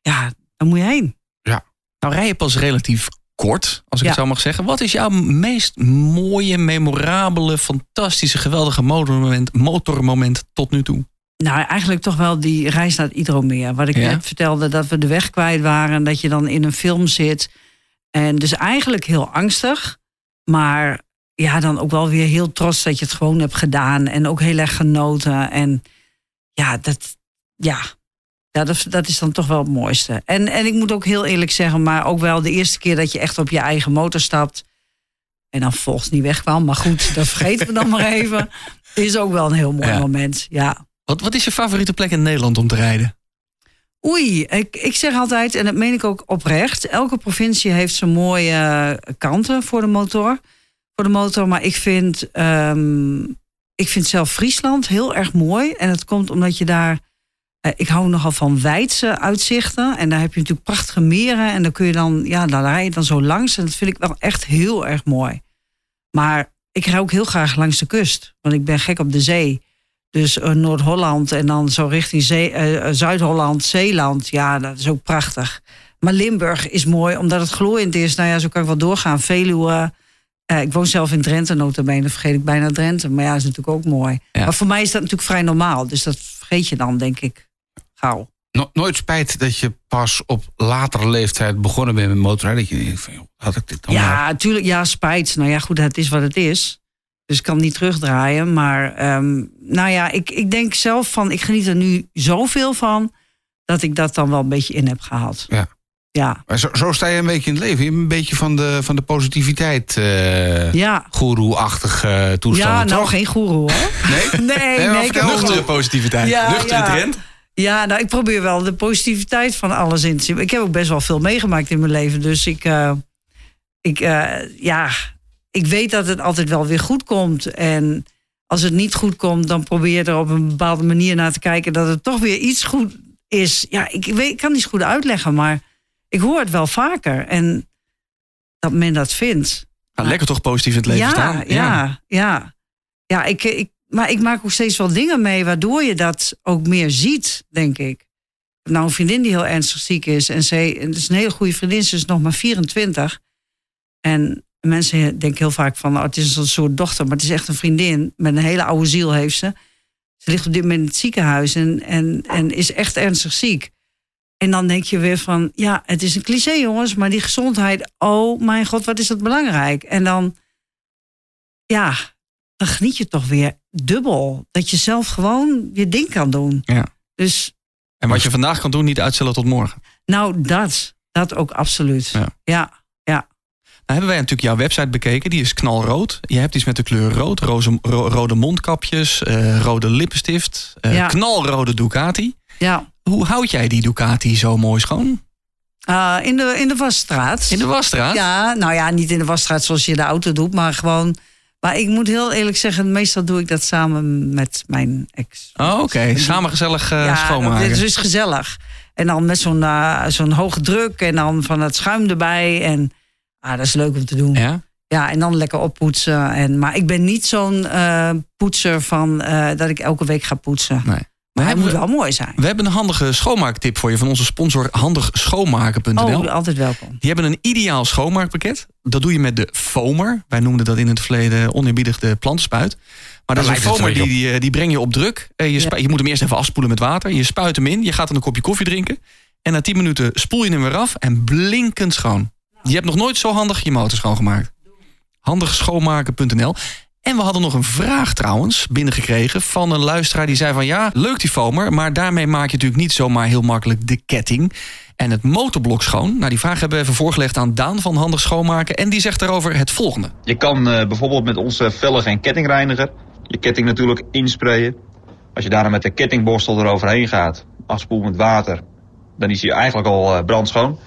Ja, daar moet je heen. Nou rij je pas relatief kort, als ik Ja. het zo mag zeggen. Wat is jouw meest mooie, memorabele, fantastische, geweldige motormoment, motormoment tot nu toe? Nou, eigenlijk toch wel die reis naar het Idromeer. Wat ik Ja. net vertelde, dat we de weg kwijt waren. Dat je dan in een film zit. En dus eigenlijk heel angstig. Maar ja, dan ook wel weer heel trots dat je het gewoon hebt gedaan. En ook heel erg genoten. En ja, dat, ja, dat, dat is dan toch wel het mooiste. En, en ik moet ook heel eerlijk zeggen, maar ook wel de eerste keer dat je echt op je eigen motor stapt. En dan volgens niet wegkwam. Maar goed, dat vergeten we dan maar even. Is ook wel een heel mooi Ja. moment. Ja. Wat, wat is je favoriete plek in Nederland om te rijden? Oei, ik, ik zeg altijd, en dat meen ik ook oprecht... elke provincie heeft zijn mooie eh, kanten voor de motor. Voor de motor, maar ik vind, ehm, ik vind zelf Friesland heel erg mooi. En dat komt omdat je daar... eh, ik hou nogal van wijdse uitzichten. En daar heb je natuurlijk prachtige meren. En dan kun je dan, ja, daar rij je dan zo langs. En dat vind ik wel echt heel erg mooi. Maar ik rij ook heel graag langs de kust. Want ik ben gek op de zee. Dus eh, Noord-Holland en dan zo richting zee- eh, eh, Zuid-Holland, Zeeland. Ja, dat is ook prachtig. Maar Limburg is mooi, omdat het glooiend is. Nou ja, zo kan ik wel doorgaan. Veluwe. Ik woon zelf in Drenthe, notabene. vergeet ik bijna Drenthe. Maar ja, dat is natuurlijk ook mooi. Ja. Maar voor mij is dat natuurlijk vrij normaal. Dus dat vergeet je dan, denk ik, gauw. No- nooit spijt dat je pas op latere leeftijd begonnen bent met motorrijden. Dat je denkt van, joh, had ik dit dan Ja, natuurlijk. Ja, spijt. Nou ja, goed, het is wat het is. Dus ik kan niet terugdraaien. Maar ehm, nou ja, ik, ik denk zelf van... ik geniet er nu zoveel van... dat ik dat dan wel een beetje in heb gehaald. Ja. Ja, Maar zo, zo sta je een beetje in het leven. Je bent een beetje van de, van de positiviteit, eh ja. goeroe-achtige toestand. Ja, nou toch? geen goeroe hoor. Nee? Nee, nee, ik eens. wel- positiviteit. Ja, Nuchtere ja. trend. Ja, nou, ik probeer wel de positiviteit van alles in te zien. Ik heb ook best wel veel meegemaakt in mijn leven. Dus ik, eh, ik, eh, ja, ik weet dat het altijd wel weer goed komt. En als het niet goed komt, dan probeer je er op een bepaalde manier naar te kijken dat het toch weer iets goed is. Ja, ik, weet, ik kan niet goed uitleggen, maar ik hoor het wel vaker. En dat men dat vindt. Nou, lekker toch positief in het leven ja, staan. Ja, ja. Ja, ik, ik, maar ik maak ook steeds wel dingen mee waardoor je dat ook meer ziet, denk ik. Nou, een vriendin die heel ernstig ziek is. En en het is een hele goede vriendin, ze is nog maar 24. En mensen denken heel vaak van, oh, het is een soort dochter. Maar het is echt een vriendin. Met een hele oude ziel heeft ze. Ze ligt op dit moment in het ziekenhuis en, en, en is echt ernstig ziek. En dan denk je weer van, ja, het is een cliché jongens, maar die gezondheid, oh mijn god, wat is dat belangrijk. En dan, ja, dan geniet je toch weer dubbel. Dat je zelf gewoon je ding kan doen. Ja. Dus, En wat je vandaag kan doen, niet uitstellen tot morgen. nou, dat, dat ook absoluut. Ja. Ja, ja. Nou hebben wij natuurlijk jouw website bekeken. Die is knalrood. Je hebt iets met de kleur rood. Roze, ro- rode mondkapjes, eh, rode lippenstift. eh, Ja. Knalrode Ducati. ja. Hoe houd jij die Ducati zo mooi schoon? Ah, in, de, in de Wasstraat. In de wasstraat? Ja, nou ja, niet in de wasstraat zoals je de auto doet, maar gewoon. Maar ik moet heel eerlijk zeggen, meestal doe ik dat samen met mijn ex. Oh, oké. Samen gezellig eh, ja, schoonmaken. Het is dus gezellig. En dan met zo'n zo'n hoge druk en dan van het schuim erbij. En ah, dat is leuk om te doen. Ja, Ja? en dan lekker oppoetsen. En, maar ik ben niet zo'n eh, poetser van eh, dat ik elke week ga poetsen. Nee. Maar het moet wel mooi zijn. we hebben een handige schoonmaaktip voor je van onze sponsor handigschoonmaken.nl. Oh, altijd welkom. Die hebben een ideaal schoonmaakpakket. Dat doe je met de foamer. Wij noemden dat in het verleden oneerbiedig de plantenspuit. Maar dat is een foamer een die, die, eh, die breng je op druk. Eh, Je, spu- je moet hem eerst even afspoelen met water. Je spuit hem in. Je gaat dan een kopje koffie drinken. En na 10 minuten spoel je hem weer af. En blinkend schoon. Je hebt nog nooit zo handig je motor schoongemaakt. Handigschoonmaken.nl En we hadden nog een vraag trouwens binnengekregen van een luisteraar die zei van ja, leuk die foamer, maar daarmee maak je natuurlijk niet zomaar heel makkelijk de ketting en het motorblok schoon. Nou, die vraag hebben we even voorgelegd aan Daan van Handig Schoonmaken en die zegt daarover het volgende. Je kan eh, bijvoorbeeld met onze vellig- en kettingreiniger je ketting natuurlijk insprayen. Als je daarna met de kettingborstel eroverheen gaat, afspoelt met water, dan is hij eigenlijk al eh, brandschoon.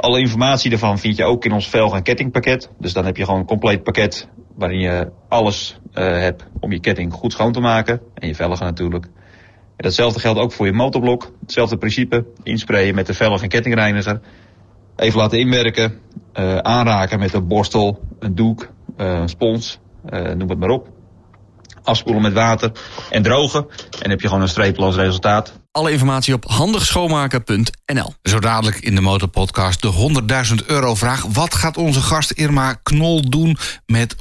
Alle informatie daarvan vind je ook in ons velg- en kettingpakket. Dus dan heb je gewoon een compleet pakket waarin je alles eh, hebt om je ketting goed schoon te maken. En je velgen natuurlijk. En datzelfde geldt ook voor je motorblok. Hetzelfde principe. Insprayen met de velg- en kettingreiniger. Even laten inwerken. eh, aanraken met een borstel, een doek, eh, een spons. noem het maar op. Afspoelen met water en drogen. En heb je gewoon een streeploos resultaat. Alle informatie op handigschoonmaken.nl. Zo dadelijk in de Motorpodcast de 100.000 euro vraag. Wat gaat onze gast Irma Knol doen met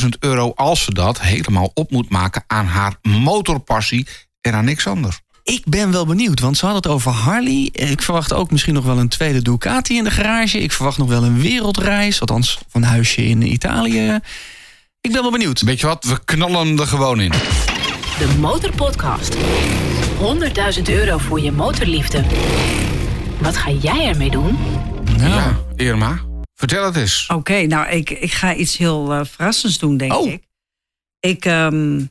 100.000 euro... als ze dat helemaal op moet maken aan haar motorpassie en aan niks anders? Ik ben wel benieuwd, want ze hadden het over Harley. Ik verwacht ook misschien nog wel een tweede Ducati in de garage. Ik verwacht nog wel een wereldreis, althans van een huisje in Italië. Ik ben wel benieuwd. Weet je wat, we knallen er gewoon in. De Motorpodcast. 100.000 euro voor je motorliefde. Wat ga jij ermee doen? Ja, Irma, vertel het eens. Oké, nou, ik, ik ga iets heel eh, verrassends doen, denk Oh. ik. Ik, ehm,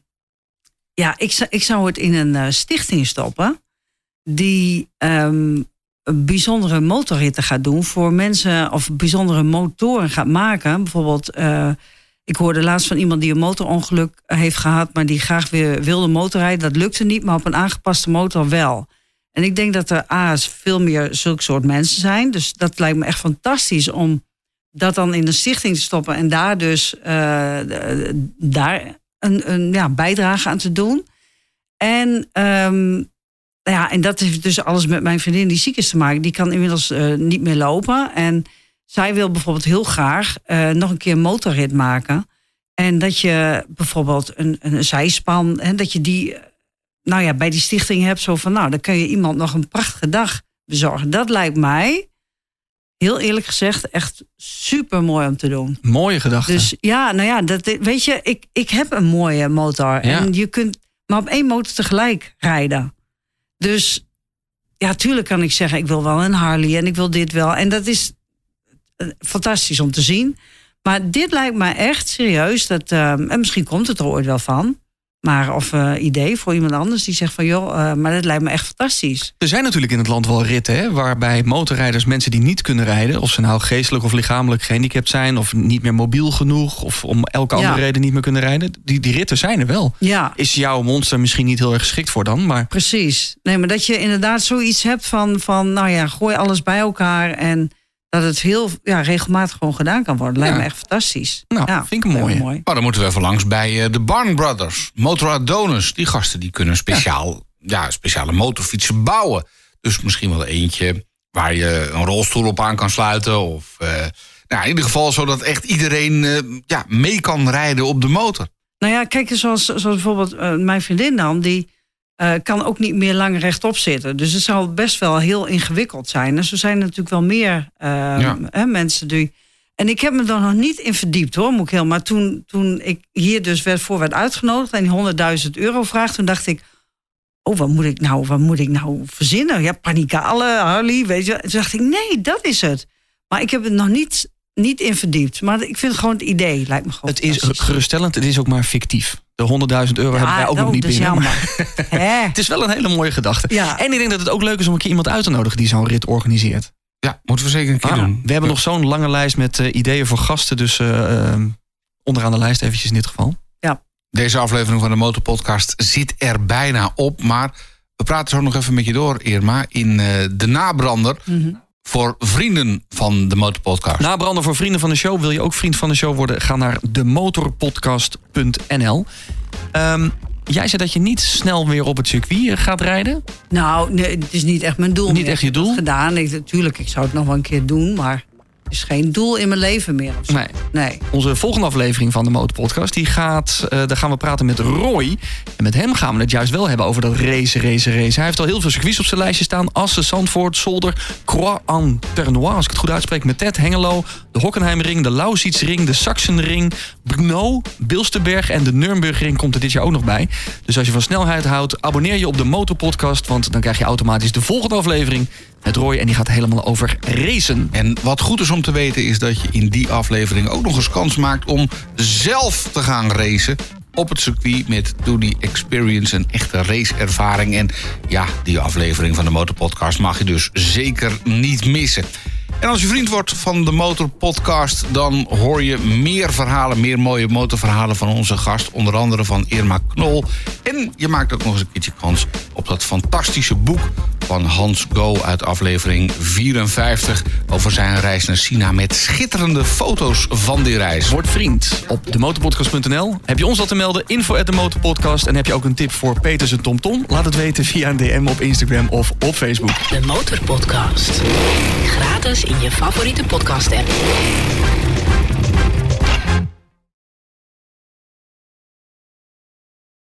Ja, ik, zou- ik zou het in een eh, stichting stoppen. Die ehm, bijzondere motorritten gaat doen voor mensen. Of bijzondere motoren gaat maken. Bijvoorbeeld, eh, ik hoorde laatst van iemand die een motorongeluk heeft gehad. Maar die graag weer wilde motorrijden. Dat lukte niet, maar op een aangepaste motor wel. En ik denk dat er A's veel meer zulke soort mensen zijn. Dus dat lijkt me echt fantastisch om dat dan in een stichting te stoppen. En daar dus eh, de- daar een, een ja, bijdrage aan te doen. En, ehm, ja, en dat heeft dus alles met mijn vriendin die ziek is te maken. Die kan inmiddels eh, niet meer lopen. En zij wil bijvoorbeeld heel graag eh, nog een keer een motorrit maken. En dat je bijvoorbeeld een, een zijspan, hè, dat je die eh, nou ja, bij die stichting hebt. Zo van, nou, dan kun je iemand nog een prachtige dag bezorgen. Dat lijkt mij, heel eerlijk gezegd, echt super mooi om te doen. Mooie gedachte. Dus ja, nou ja, dat, weet je, ik, ik heb een mooie motor. Ja. En je kunt maar op één motor tegelijk rijden. Dus ja, tuurlijk kan ik zeggen, ik wil wel een Harley en ik wil dit wel. En dat is fantastisch om te zien. Maar dit lijkt me echt serieus. Dat, ehm, en misschien komt het er ooit wel van. Maar of eh, idee voor iemand anders die zegt van joh, eh, maar dat lijkt me echt fantastisch. Er zijn natuurlijk in het land wel ritten hè, waarbij motorrijders, mensen die niet kunnen rijden, of ze nou geestelijk of lichamelijk gehandicapt zijn, of niet meer mobiel genoeg, of om elke Ja. andere reden niet meer kunnen rijden, die, die ritten zijn er wel. Ja, Is jouw monster misschien niet heel erg geschikt voor dan, maar precies. Nee, maar dat je inderdaad zoiets hebt van, van nou ja, gooi alles bij elkaar en dat het heel ja, regelmatig gewoon gedaan kan worden. Lijkt Ja. me echt fantastisch. Nou, ja, vind ik een heel mooie. Maar dan moeten we even langs bij eh, de Barn Brothers. Motor Adonis. Die gasten die kunnen speciaal, ja. speciale motorfietsen bouwen. Dus misschien wel eentje waar je een rolstoel op aan kan sluiten. Of eh, nou, in ieder geval zodat echt iedereen eh, ja, mee kan rijden op de motor. Nou ja, kijk, zoals, zoals bijvoorbeeld mijn vriendin dan, die eh, kan ook niet meer lang rechtop zitten. Dus het zal best wel heel ingewikkeld zijn. En zo zijn er natuurlijk wel meer eh, Ja. hè, mensen die. En ik heb me er nog niet in verdiept hoor, moet ik heel. Maar toen, toen ik hier dus werd, voor werd uitgenodigd en die 100.000 euro vraag, toen dacht ik. Oh, wat moet ik nou, wat moet ik nou verzinnen? Ja, panikale, Harley, weet je. Toen dacht ik, nee, dat is het. Maar ik heb het nog niet, niet in verdiept. Maar ik vind gewoon het idee, lijkt me gewoon het is geruststellend, het is ook maar fictief. De 100.000 euro hebben wij ook nog oh, niet binnen. Het is wel een hele mooie gedachte. Ja. En ik denk dat het ook leuk is om een keer iemand uit te nodigen die zo'n rit organiseert. Ja, moeten we zeker een keer Ah, doen. we hebben nog zo'n lange lijst met eh, ideeën voor gasten. Dus eh, eh, onderaan de lijst eventjes in dit geval. Deze aflevering van de Motorpodcast zit er bijna op. Maar we praten zo nog even met je door, Irma. In eh, de nabrander Mhm. Voor vrienden van de Motorpodcast. Nabrander voor vrienden van de show. Wil je ook vriend van de show worden? Ga naar demotorpodcast.nl. Ehm, jij zei dat je niet snel weer op het circuit eh, gaat rijden. Nou, nee, het is niet echt mijn doel. Niet meer. echt je Ik heb het doel? gedaan. Ik, natuurlijk, ik zou het nog wel een keer doen, maar is geen doel in mijn leven meer. Nee. nee. Onze volgende aflevering van de Motorpodcast, die gaat, eh, daar gaan we praten met Roy. En met hem gaan we het juist wel hebben over dat racen, racen, racen. Hij heeft al heel veel circuits op zijn lijstje staan. Assen, Zandvoort, Zolder, Croix-en-Ternois, als ik het goed uitspreek. Met Ted, Hengelo, de Hockenheimring, de Lausitzring, de Sachsenring, Brno, Bilsterberg en de Nürnbergring komt er dit jaar ook nog bij. Dus als je van snelheid houdt, abonneer je op de Motorpodcast, want dan krijg je automatisch de volgende aflevering met Roy. En die gaat helemaal over racen. En wat goed is om te weten is dat je in die aflevering ook nog eens kans maakt om zelf te gaan racen op het circuit met The Experience, een echte raceervaring. En ja, die aflevering van de Motorpodcast mag je dus zeker niet missen. En als je vriend wordt van de Motorpodcast, dan hoor je meer verhalen, meer mooie motorverhalen van onze gast, onder andere van Irma Knol. En je maakt ook nog eens een keertje kans op dat fantastische boek van Hans Go uit aflevering 54 over zijn reis naar China met schitterende foto's van die reis. Word vriend op demotorpodcast.nl. Heb je ons al te melden? Info at de Motorpodcast. En heb je ook een tip voor Peters en TomTom? Laat het weten via een DM op Instagram of op Facebook. De Motorpodcast. Gratis in je favoriete podcast-app.